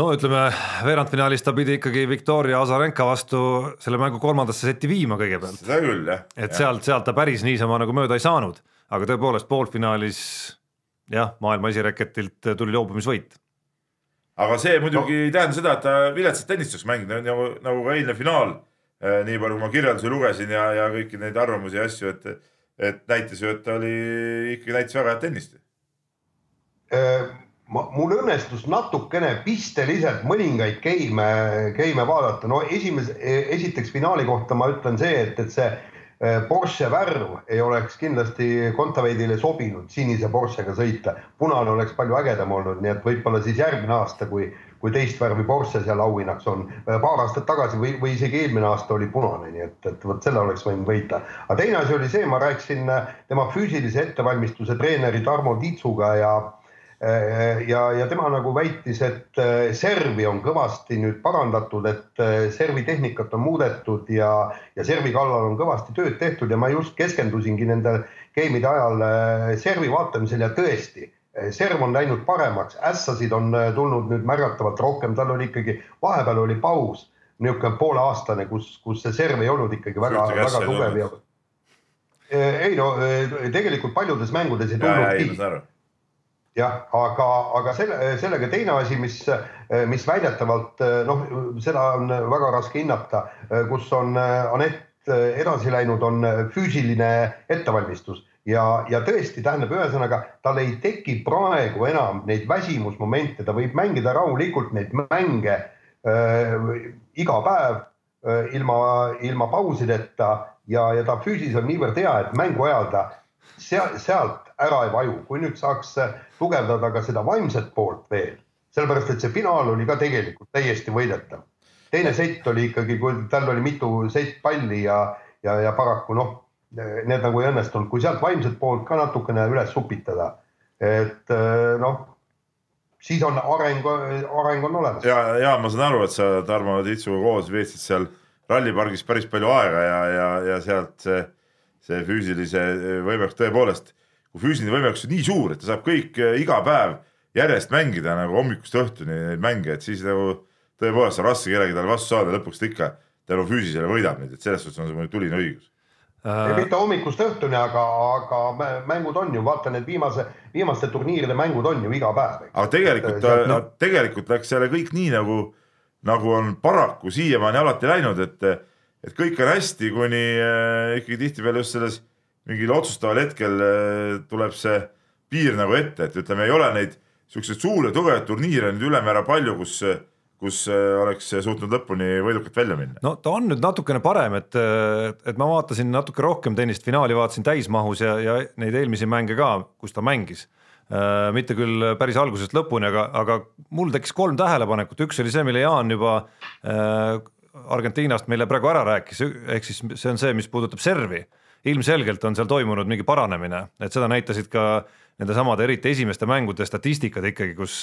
Speaker 2: no ütleme, veerandfinaalis ta pidi ikkagi Viktoria Azarenka vastu selle mängu kolmandasse setti viima kõigepealt.
Speaker 4: seda küll, jah.
Speaker 2: et sealt, sealt ta päris niisama nagu mööda ei saanud, aga tõepoolest poolfinaalis jah, maailma esireketilt tuli loobumisvõit.
Speaker 4: Aga see muidugi no. ei tähenda seda, et ta viletsat tennist oleks mänginud, nagu, nagu ka eilne finaal. Eh, nii palju, kui ma kirjeldusi lugesin ja, ja kõiki neid arvamusi ja asju, et, et näitas ju, et ta oli ikkagi näitas väga head tennist
Speaker 3: äh ma, mul õnnestus natukene pisteliselt mõningaid geime, geime vaadata, no esimese, esiteks finaali kohta ma ütlen see, et, et see Porsche värv ei oleks kindlasti Kontaveidile sobinud sinise Porschega sõita. punane oleks palju ägedam olnud, nii et võib-olla siis järgmine aasta, kui, kui teist värvi Porsche seal auhinnaks on. Eh, paar aastat tagasi või, või isegi eelmine aasta oli punane, nii et, et vot selle oleks võinud võita. aga teine asi oli see, ma rääkisin eh, tema füüsilise ettevalmistuse treeneri Tarmo Tiitsuga ja ja, ja tema nagu väitis, et äh, servi on kõvasti nüüd parandatud, et äh, servi tehnikat on muudetud ja, ja servi kallal on kõvasti tööd tehtud ja ma just keskendusingi nende game'ide ajal servi vaatamisel ja tõesti, serv on läinud paremaks, ässasid on tulnud nüüd märgatavalt rohkem, tal oli ikkagi, vahepeal oli paus, niisugune pooleaastane, kus, kus see serv ei olnud ikkagi väga, väga tugev ja ei no tegelikult paljudes mängudes ei tulnudki jah, aga, aga selle, sellega teine asi, mis, mis väidetavalt noh, seda on väga raske hinnata, kus on Anett edasi läinud, on füüsiline ettevalmistus. Ja, ja tõesti tähendab, ühesõnaga tal ei teki praegu enam neid väsimusmomente, ta võib mängida rahulikult neid mänge äh, iga päev äh, ilma, ilma pausideta ja, ja ta füüsis on niivõrd hea, et mängu ajal ta seal, sealt ära ei vaju, kui nüüd saaks tugevdada ka seda vaimset poolt veel, sellepärast et see finaal oli ka tegelikult täiesti võidetav. teine sett oli ikkagi, kui tal oli mitu sett palli ja, ja, ja paraku noh, need nagu ei õnnestunud, kui sealt vaimset poolt ka natukene üles upitada, et noh, siis on areng, areng on olemas.
Speaker 4: ja, ja ma saan aru, et sa Tarmo Tiitsuga koos veetsid seal rallipargis päris palju aega ja, ja, ja sealt see, see füüsilise võimekus tõepoolest kui füüsiline võimekus on nii suur, et ta saab kõik eh, iga päev järjest mängida nagu hommikust õhtuni neid mänge, et siis nagu tõepoolest on raske kellelegi talle vastu saada, lõpuks ta ikka tänu füüsilisele võidab neid, et selles suhtes on see muidugi tuline õigus
Speaker 3: äh.... mitte hommikust õhtuni, aga, aga mängud on ju, vaata need viimase, viimaste turniiride mängud on ju iga päev.
Speaker 4: aga tegelikult, no. tegelikult läks selle kõik nii nagu, nagu on paraku siiamaani alati läinud, et, et kõik on hästi, kuni äh, ikkagi tihtipeale just selles mingil otsustaval hetkel äh, tuleb see piir nagu ette, et ütleme, ei ole neid siukseid suuri tugevaid turniire nüüd ülemäära palju, kus, kus äh, oleks suutnud lõpuni võidukalt välja minna.
Speaker 2: no ta on nüüd natukene parem, et, et ma vaatasin natuke rohkem tennist, finaali vaatasin täismahus ja, ja neid eelmisi mänge ka, kus ta mängis äh,. mitte küll päris algusest lõpuni, aga, aga mul tekkis kolm tähelepanekut, üks oli see, mille Jaan juba äh, Argentiinast meile praegu ära rääkis, ehk siis see on see, mis puudutab servi ilmselgelt on seal toimunud mingi paranemine, et seda näitasid ka nendesamade eriti esimeste mängude statistikad ikkagi, kus,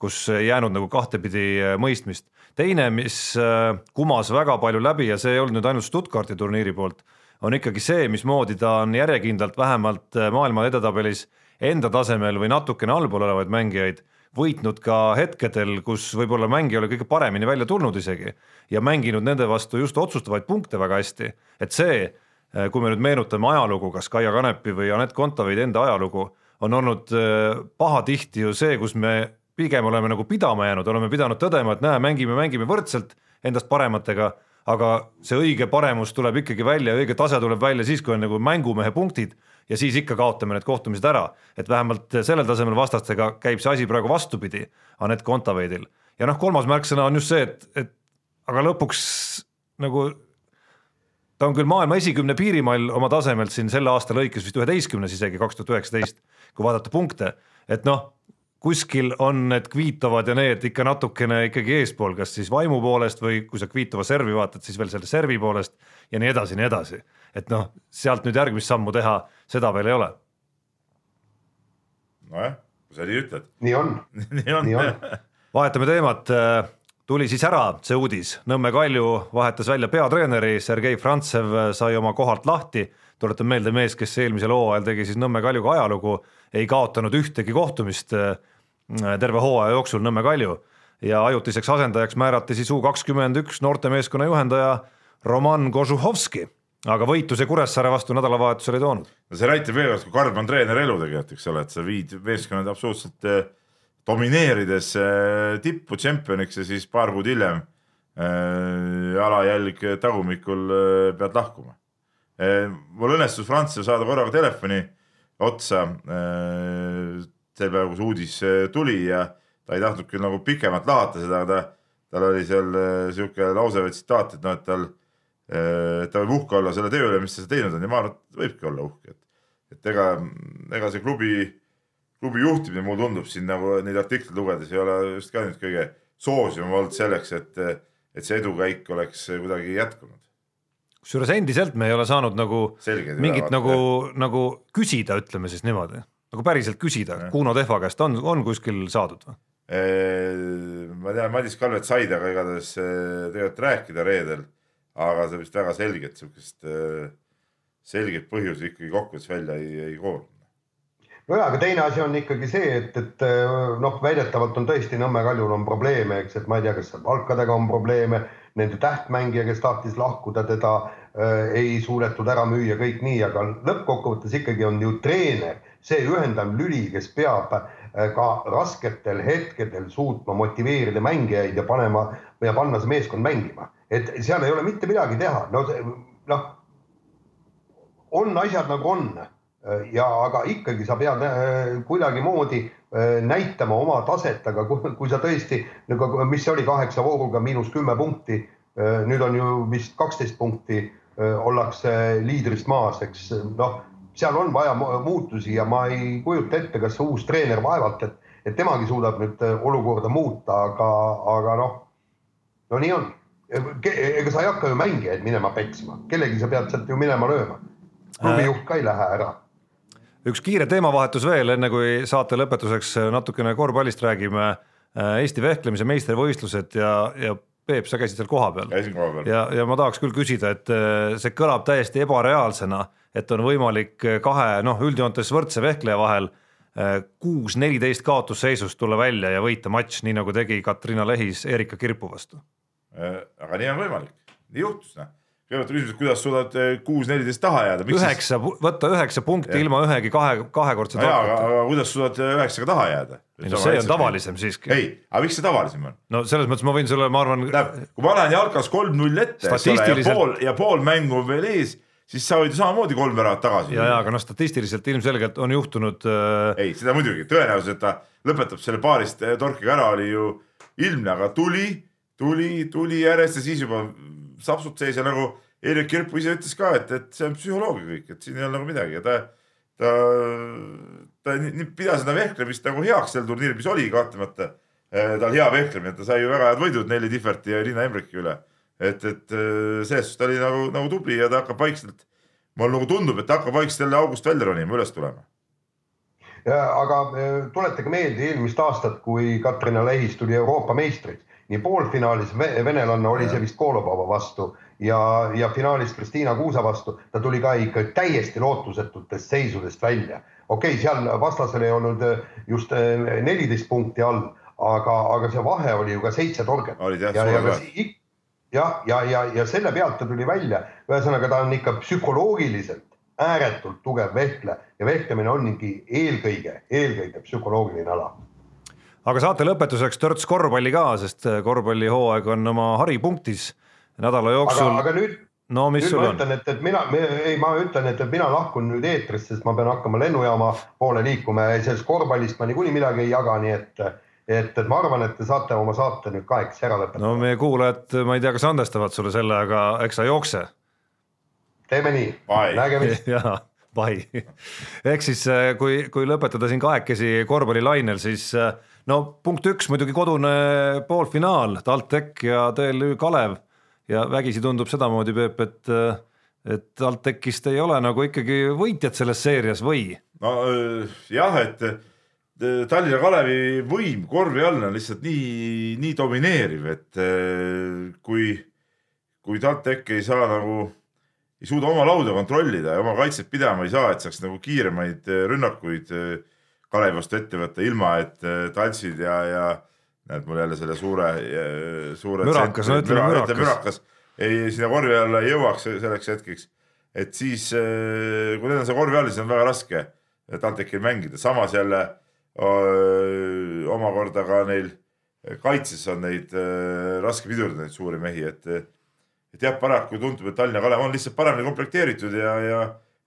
Speaker 2: kus ei jäänud nagu kahtepidi mõistmist. teine, mis äh, kumas väga palju läbi ja see ei olnud nüüd ainult Stuttgarti turniiri poolt, on ikkagi see, mismoodi ta on järjekindlalt vähemalt äh, maailma edetabelis enda tasemel või natukene allpool olevaid mängijaid võitnud ka hetkedel, kus võib-olla mäng ei ole kõige paremini välja tulnud isegi ja mänginud nende vastu just otsustavaid punkte väga hästi, et see kui me nüüd meenutame ajalugu, kas Kaia Kanepi või Anett Kontaveidi enda ajalugu, on olnud äh, pahatihti ju see, kus me pigem oleme nagu pidama jäänud, oleme pidanud tõdema, et näe, mängime, mängime võrdselt endast parematega, aga see õige paremus tuleb ikkagi välja, õige tase tuleb välja siis, kui on nagu mängumehe punktid ja siis ikka kaotame need kohtumised ära, et vähemalt sellel tasemel vastastega käib see asi praegu vastupidi Anett Kontaveidil. ja noh, kolmas märksõna on just see, et, et aga lõpuks nagu ta on küll maailma esikümne piirimail oma tasemelt siin selle aasta lõikes vist üheteistkümnes isegi kaks tuhat üheksateist, kui vaadata punkte, et noh, kuskil on need Kvitovad ja need ikka natukene ikkagi eespool, kas siis vaimu poolest või kui sa Kvitova servi vaatad, siis veel selle servi poolest ja nii edasi, nii edasi. et noh, sealt nüüd järgmist sammu teha, seda veel ei ole
Speaker 4: nojah, kui sa nii ütled.
Speaker 3: nii on
Speaker 4: nii on,
Speaker 3: nii on.
Speaker 2: vahetame teemat, tuli siis ära see uudis, Nõmme Kalju vahetas välja peatreeneri, Sergei Frantsev sai oma kohalt lahti, tuletan meelde, mees, kes eelmisel hooajal tegi siis Nõmme Kaljuga ajalugu, ei kaotanud ühtegi kohtumist äh, terve hooaja jooksul Nõmme Kalju. Ja ajutiseks asendajaks määrati siis U kakskümmend üks noortemeeskonna juhendaja Roman Kožuhovski. Aga võitu see Kuressaare vastu nädalavahetusel ei toonud.
Speaker 4: no see näitab veel kord, kui karm on treener elu tegelikult, eks ole, et sa viid meeskonnad absoluutselt eh, domineerides eh, tippu tšempioniks ja siis paar kuud hiljem eh, jalajälg tagumikul eh, pead lahkuma. Mul õnnestus Frantsuse saada korraga telefoni otsa sel päeval, kui see uudis tuli ja ta ei tahtnud küll nagu pikemalt lahata seda, aga ta, tal oli seal sihuke lause või tsitaat, et noh, et tal Äh, ta võib uhke olla selle töö üle, mis ta teinud on ja ma arvan, et võibki olla uhke, et, et ega, ega see klubi, klubi juhtimine mulle tundub siin nagu neid artikleid lugedes ei ole just ka nüüd kõige soosivam olnud selleks, et, et see edukäik oleks kuidagi jätkunud.
Speaker 2: kusjuures endiselt me ei ole saanud nagu
Speaker 4: Selgeid
Speaker 2: mingit
Speaker 4: ülevaate.
Speaker 2: nagu, nagu küsida, ütleme siis niimoodi, nagu päriselt küsida, Kuno Tehva käest on, on kuskil saadud või?
Speaker 4: ma tean, Madis Kalvet sai temaga igatahes tegelikult rääkida reedel, aga see vist väga selget sihukest selget põhjusi ikkagi kokkuvõttes välja ei, ei koorunud.
Speaker 3: Nojah, aga teine asi on ikkagi see, et, et noh, väidetavalt on tõesti Nõmme Kaljul on probleeme, eks, et ma ei tea, kas palkadega on probleeme, nende tähtmängija, kes tahtis lahkuda, teda äh, ei suudetud ära müüa, kõik nii, aga lõppkokkuvõttes ikkagi on ju treener, see ühendav lüli, kes peab äh, ka rasketel hetkedel suutma motiveerida mängijaid ja panema ja panna see meeskond mängima, et seal ei ole mitte midagi teha, no noh, on asjad nagu on ja aga ikkagi sa pead äh, kuidagimoodi äh, näitama oma taset, aga kui, kui sa tõesti nagu, mis see oli kaheksa vooruga miinus kümme punkti, nüüd on ju vist kaksteist punkti, ollakse liidrist maas, eks noh, seal on vaja muutusi ja ma ei kujuta ette, kas uus treener vaevalt, et, et temagi suudab nüüd olukorda muuta, aga, aga noh, no nii on. ega sa ei hakka ju mängijaid minema peksma, kellegi sa pead sealt ju minema lööma. klubijuht ka ei lähe ära
Speaker 2: üks kiire teemavahetus veel, enne kui saate lõpetuseks natukene korvpallist räägime. Eesti vehklemise meistrivõistlused ja, ja Peep, sa käisid seal kohapeal.
Speaker 4: käisin kohapeal.
Speaker 2: ja, ja ma tahaks küll küsida, et äh, see kõlab täiesti ebareaalsena, et on võimalik kahe noh, üldjoontes võrdse vehkleja vahel äh, kuus neliteist kaotusseisust tulla välja ja võita matš, nii nagu tegi Katriina Lehis Erika Kirpu vastu.
Speaker 4: aga nii on võimalik, nii juhtus noh kõigepealt küsimus, kuidas suudad kuus neliteist taha jääda?
Speaker 2: üheksa, võtta üheksa punkti ja. ilma ühegi kahe, kahekordse
Speaker 4: aga, aga kuidas suudad üheksaga taha jääda?
Speaker 2: ei no see on tavalisem siiski.
Speaker 4: ei, aga miks see tavalisem on?
Speaker 2: no selles mõttes ma võin sulle, ma arvan.
Speaker 4: kui ma lähen jalkas kolm-null ette, ole, ja pool ja pool mängu on veel ees, siis sa võid ju samamoodi kolm väravat tagasi.
Speaker 2: ja, ja aga noh, statistiliselt ilmselgelt on juhtunud äh....
Speaker 4: ei, seda muidugi, tõenäosus, et ta lõpetab selle paarist torkiga ära, oli ju ilmne, aga tuli, tuli, tuli järjest ja siis juba sapsud sees ja nagu Eerik Kirpu ise ütles ka, et, et see on psühholoogia kõik, et siin ei ole nagu midagi ja ta, ta, ta pidas seda vehklemist nagu heaks sel turniiril, mis oli kahtlemata tal hea vehklemine, ta sai ju väga head võidud Nelli Tihverti ja Riina Embreki üle. et, et selles suhtes ta oli nagu, nagu tubli ja ta hakkab vaikselt, mulle nagu tundub, et ta hakkab vaikselt jälle august välja ronima, üles tulema.
Speaker 3: aga tuletage meelde eelmist aastat, kui Katrina Lehis tuli Euroopa meistriks, nii poolfinaalis venelanna oli see vist Kolobova vastu ja, ja finaalis Kristiina Kuusa vastu, ta tuli ka ikka täiesti lootusetutest seisudest välja. okei okay,, seal vastasel ei olnud just neliteist punkti all, aga, aga see vahe oli ju ka seitse torget.
Speaker 4: jah,
Speaker 3: ja, ja, jah, ja, ja, ja selle pealt ta tuli välja, ühesõnaga ta on ikka psühholoogiliselt ääretult tugev vehkle ja vehklemine ongi eelkõige, eelkõige psühholoogiline ala
Speaker 2: aga saate lõpetuseks törts korvpalli ka, sest korvpallihooaeg on oma haripunktis nädala jooksul.
Speaker 3: aga nüüd,
Speaker 2: no, mis
Speaker 3: nüüd
Speaker 2: sul
Speaker 3: ma
Speaker 2: on?
Speaker 3: ütlen, et, et mina, ei, ma ütlen, et mina lahkun nüüd eetrist, sest ma pean hakkama lennujaama poole liikuma ja sellest korvpallist ma niikuinii midagi ei jaga, nii et, et, et ma arvan, et te saate oma saate nüüd kahekesi ära lõpetada.
Speaker 2: no meie kuulajad, ma ei tea, kas andestavad sulle selle, aga eks sa jookse.
Speaker 3: teeme nii,
Speaker 4: Bye.
Speaker 3: nägemist.
Speaker 2: jaa, pai. ehk siis kui, kui lõpetada siin kahekesi korvpallilainel, siis no punkt üks muidugi kodune poolfinaal, TalTech ja TLÜ Kalev ja vägisi tundub sedamoodi, Peep, et, et TalTechist ei ole nagu ikkagi võitjat selles seerias või?
Speaker 4: no jah, et eh, Tallinna Kalevi võim korvi all on lihtsalt nii, nii domineeriv, et eh, kui, kui TalTech ei saa nagu, ei suuda oma lauda kontrollida ja oma kaitset pidama ei saa, et saaks nagu kiiremaid rünnakuid Kalevi vastu ette võtta, ilma et tantsid ja, ja näed mul jälle selle suure, suure.
Speaker 2: mürakas, no ütleme mürakas.
Speaker 4: mürakas ei, sinna korvi alla ei jõuaks selleks hetkeks. et siis, kui need on seal korvi all, siis on väga raske TalTechil mängida, samas jälle öö, omakorda ka neil kaitses on neid öö, raske pidurdada, neid suuri mehi, et et jah, paraku tundub, et Tallinna Kalev on lihtsalt paremini komplekteeritud ja, ja,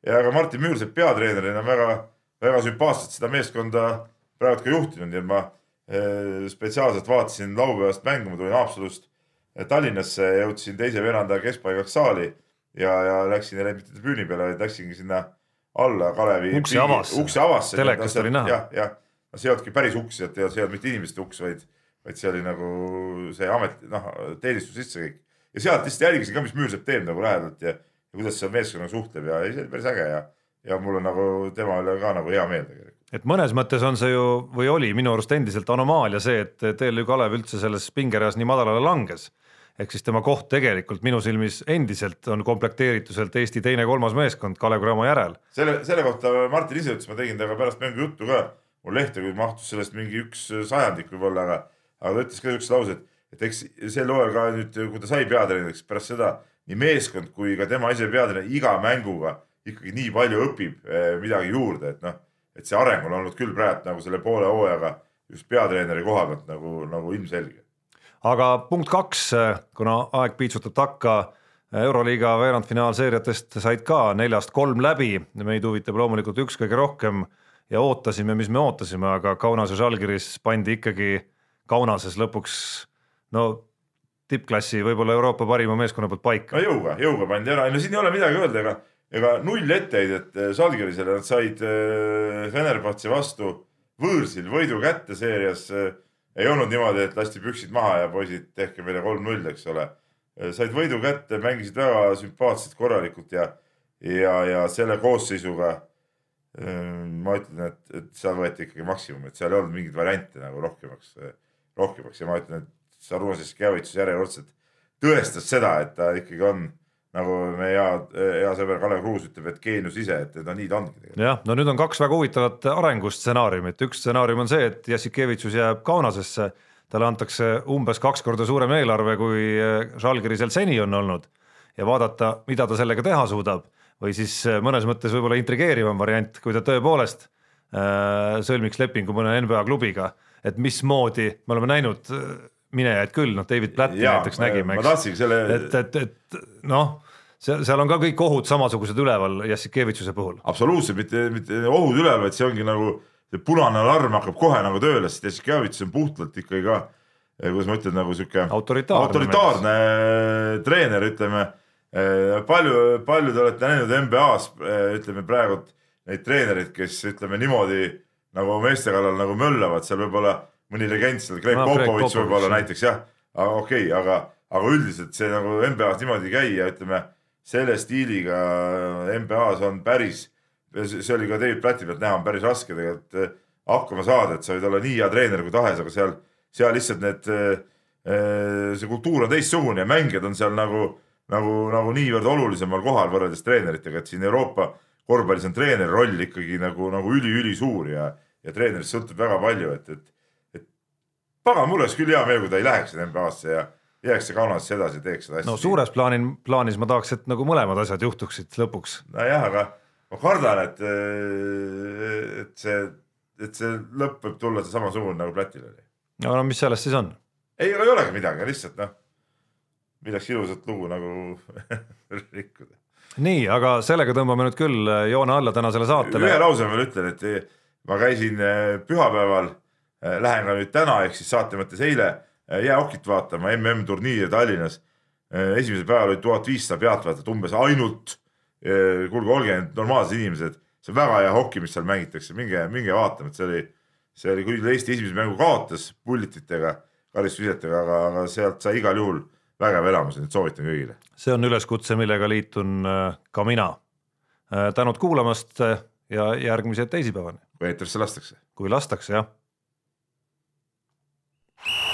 Speaker 4: ja ka Martin Müürsepp peatreenerina väga, väga sümpaatselt seda meeskonda praegu ka juhtinud, nii et ma eh, spetsiaalselt vaatasin laupäevast mängu, ma tulin Haapsalust Tallinnasse, jõudsin teise veeranda keskpaigaks saali ja, ja läksin läinud mitte tribüüni peale, vaid läksingi sinna alla Kalevi.
Speaker 2: uksi avas.
Speaker 4: uksi avas.
Speaker 2: telekast oli näha.
Speaker 4: jah, jah, see ei olnudki päris uks, et see ei olnud mitte inimeste uks, vaid, vaid see oli nagu see amet, noh, teenistus sisse kõik. ja sealt lihtsalt jälgisin ka, mis Müürsepp teeb nagu lähedalt ja, ja kuidas seal meeskonnaga suhtleb ja see oli päris äge ja, ja mul on nagu tema üle ka nagu hea meel tegelikult.
Speaker 2: Et mõnes mõttes on see ju või oli minu arust endiselt anomaalia see, et TLÜ Kalev üldse selles pingereas nii madalale langes. Ehk siis tema koht tegelikult minu silmis endiselt on komplekteerituselt Eesti teine-kolmas meeskond Kalev Cramo järel.
Speaker 4: selle, selle kohta Martin ise ütles, ma tegin temaga pärast mängu juttu ka, mul lehte küll mahtus sellest mingi üks sajandik võib-olla, aga, aga ta ütles ka siukse lause, et, et eks sel hooajal ka nüüd, kui ta sai peatreeneriks, pärast seda nii meeskond kui ka tema ise peatreener iga mänguga ikkagi nii palju õpib eh, midagi juurde, et noh, et see areng on olnud küll praegu nagu selle poole hooajaga just peatreeneri koha pealt nagu, nagu ilmselge.
Speaker 2: Aga punkt kaks, kuna aeg piitsutab takka, Euroliiga veerandfinaalseeriatest said ka neljast kolm läbi, meid huvitab loomulikult üks kõige rohkem ja ootasime, mis me ootasime, aga Kaunas ja Žalgiris pandi ikkagi Kaunases lõpuks no tippklassi, võib-olla Euroopa parima meeskonna poolt paika.
Speaker 4: no jõuga, jõuga pandi ära, no siin ei ole midagi öelda, ega, ega null etteheidet Žalgirisele, nad said äh, Fenerbahce vastu võõrsil võidu kätte seerias äh, ei olnud niimoodi, et lasti püksid maha ja poisid, tehke meile kolm-null, eks ole. said võidu kätte, mängisid väga sümpaatselt, korralikult ja, ja, ja selle koosseisuga ma ütlen, et, et seal võeti ikkagi maksimum, et seal ei olnud mingeid variante nagu rohkemaks, rohkemaks ja ma ütlen, et Sarunas Jaskevitsus järjekordselt tõestas seda, et ta ikkagi on nagu meie hea, hea sõber Kalev Kruus ütleb, et geenius ise, et no nii ta ongi.
Speaker 2: jah, no nüüd on kaks väga huvitavat arengustsenaariumit, üks stsenaarium on see, et Jassikevitsus jääb Kaunasesse, talle antakse umbes kaks korda suurem eelarve, kui Žalgirisel seni on olnud. Ja vaadata, mida ta sellega teha suudab. Või siis mõnes mõttes võib-olla intrigeerivam variant, kui ta tõepoolest äh, sõlmiks lepingu mõne NBA klubiga, et mismoodi me oleme näinud minejaid küll, noh, David Platti näiteks nägime,
Speaker 4: eks. Selle...
Speaker 2: et, et, et noh, seal, seal on ka kõik ohud samasugused üleval Jassikevitsuse puhul.
Speaker 4: absoluutselt, mitte, mitte ohud üleval, vaid see ongi nagu see punane alarm hakkab kohe nagu tööle, sest Jassikevitsus on puhtalt ikkagi ka, eh, kuidas ma ütlen, nagu sihuke
Speaker 2: autoritaarne,
Speaker 4: autoritaarne treener, ütleme. Eh, palju, palju te olete näinud NBA-s, eh, ütleme praegu neid treenereid, kes ütleme niimoodi nagu meeste kallal nagu möllavad, seal võib-olla mõni legend seal, Greg no, Popovitš võib-olla näiteks jah, okei okay,, aga, aga üldiselt see nagu NBA-s niimoodi ei käi ja ütleme selle stiiliga NBA-s on päris, see oli ka David Plati pealt näha, on päris raske tegelikult eh, hakkama saada, et sa võid olla nii hea treener kui tahes, aga seal, seal lihtsalt need, eh, see kultuur on teistsugune ja mängijad on seal nagu, nagu, nagu niivõrd olulisemal kohal võrreldes treeneritega, et siin Euroopa korvpallis on treeneri roll ikkagi nagu, nagu üliülisuur ja, ja treenerist sõltub väga palju, et, et pagan, mul oleks küll hea meel, kui ta ei läheks NBA-sse ja jääks see Kaunasse edasi, teeks seda
Speaker 2: hästi. no suures plaanin, plaanis ma tahaks, et nagu mõlemad asjad juhtuksid lõpuks.
Speaker 4: nojah, aga ma kardan, et, et see, et see lõpp võib tulla samasugune nagu Plätil oli.
Speaker 2: no mis sellest siis on?
Speaker 4: ei, aga ei olegi midagi, lihtsalt noh, milleks ilusat lugu nagu rikkuda.
Speaker 2: nii, aga sellega tõmbame nüüd küll joone alla tänasele saatele.
Speaker 4: ühe lause veel ütlen, et ma käisin pühapäeval Äh, lähen ka nüüd täna ehk siis saate mõttes eile äh, jäähokit vaatama, MM-turniiri Tallinnas. Äh, esimesel päeval oli tuhat viissada pealtvaatajat umbes ainult. kuulge, olge normaalsed inimesed, see on väga hea hoki, mis seal mängitakse, minge, minge vaatama, et see oli, see oli küll Eesti esimese mängu kaotas pullititega, karistusvisetega, aga, aga sealt sai igal juhul vägev elamus, nii et soovitan kõigile.
Speaker 2: see on üleskutse, millega liitun ka mina. tänud kuulamast ja järgmise teisipäevani.
Speaker 4: kui eetrisse lastakse
Speaker 2: kui lastakse jah.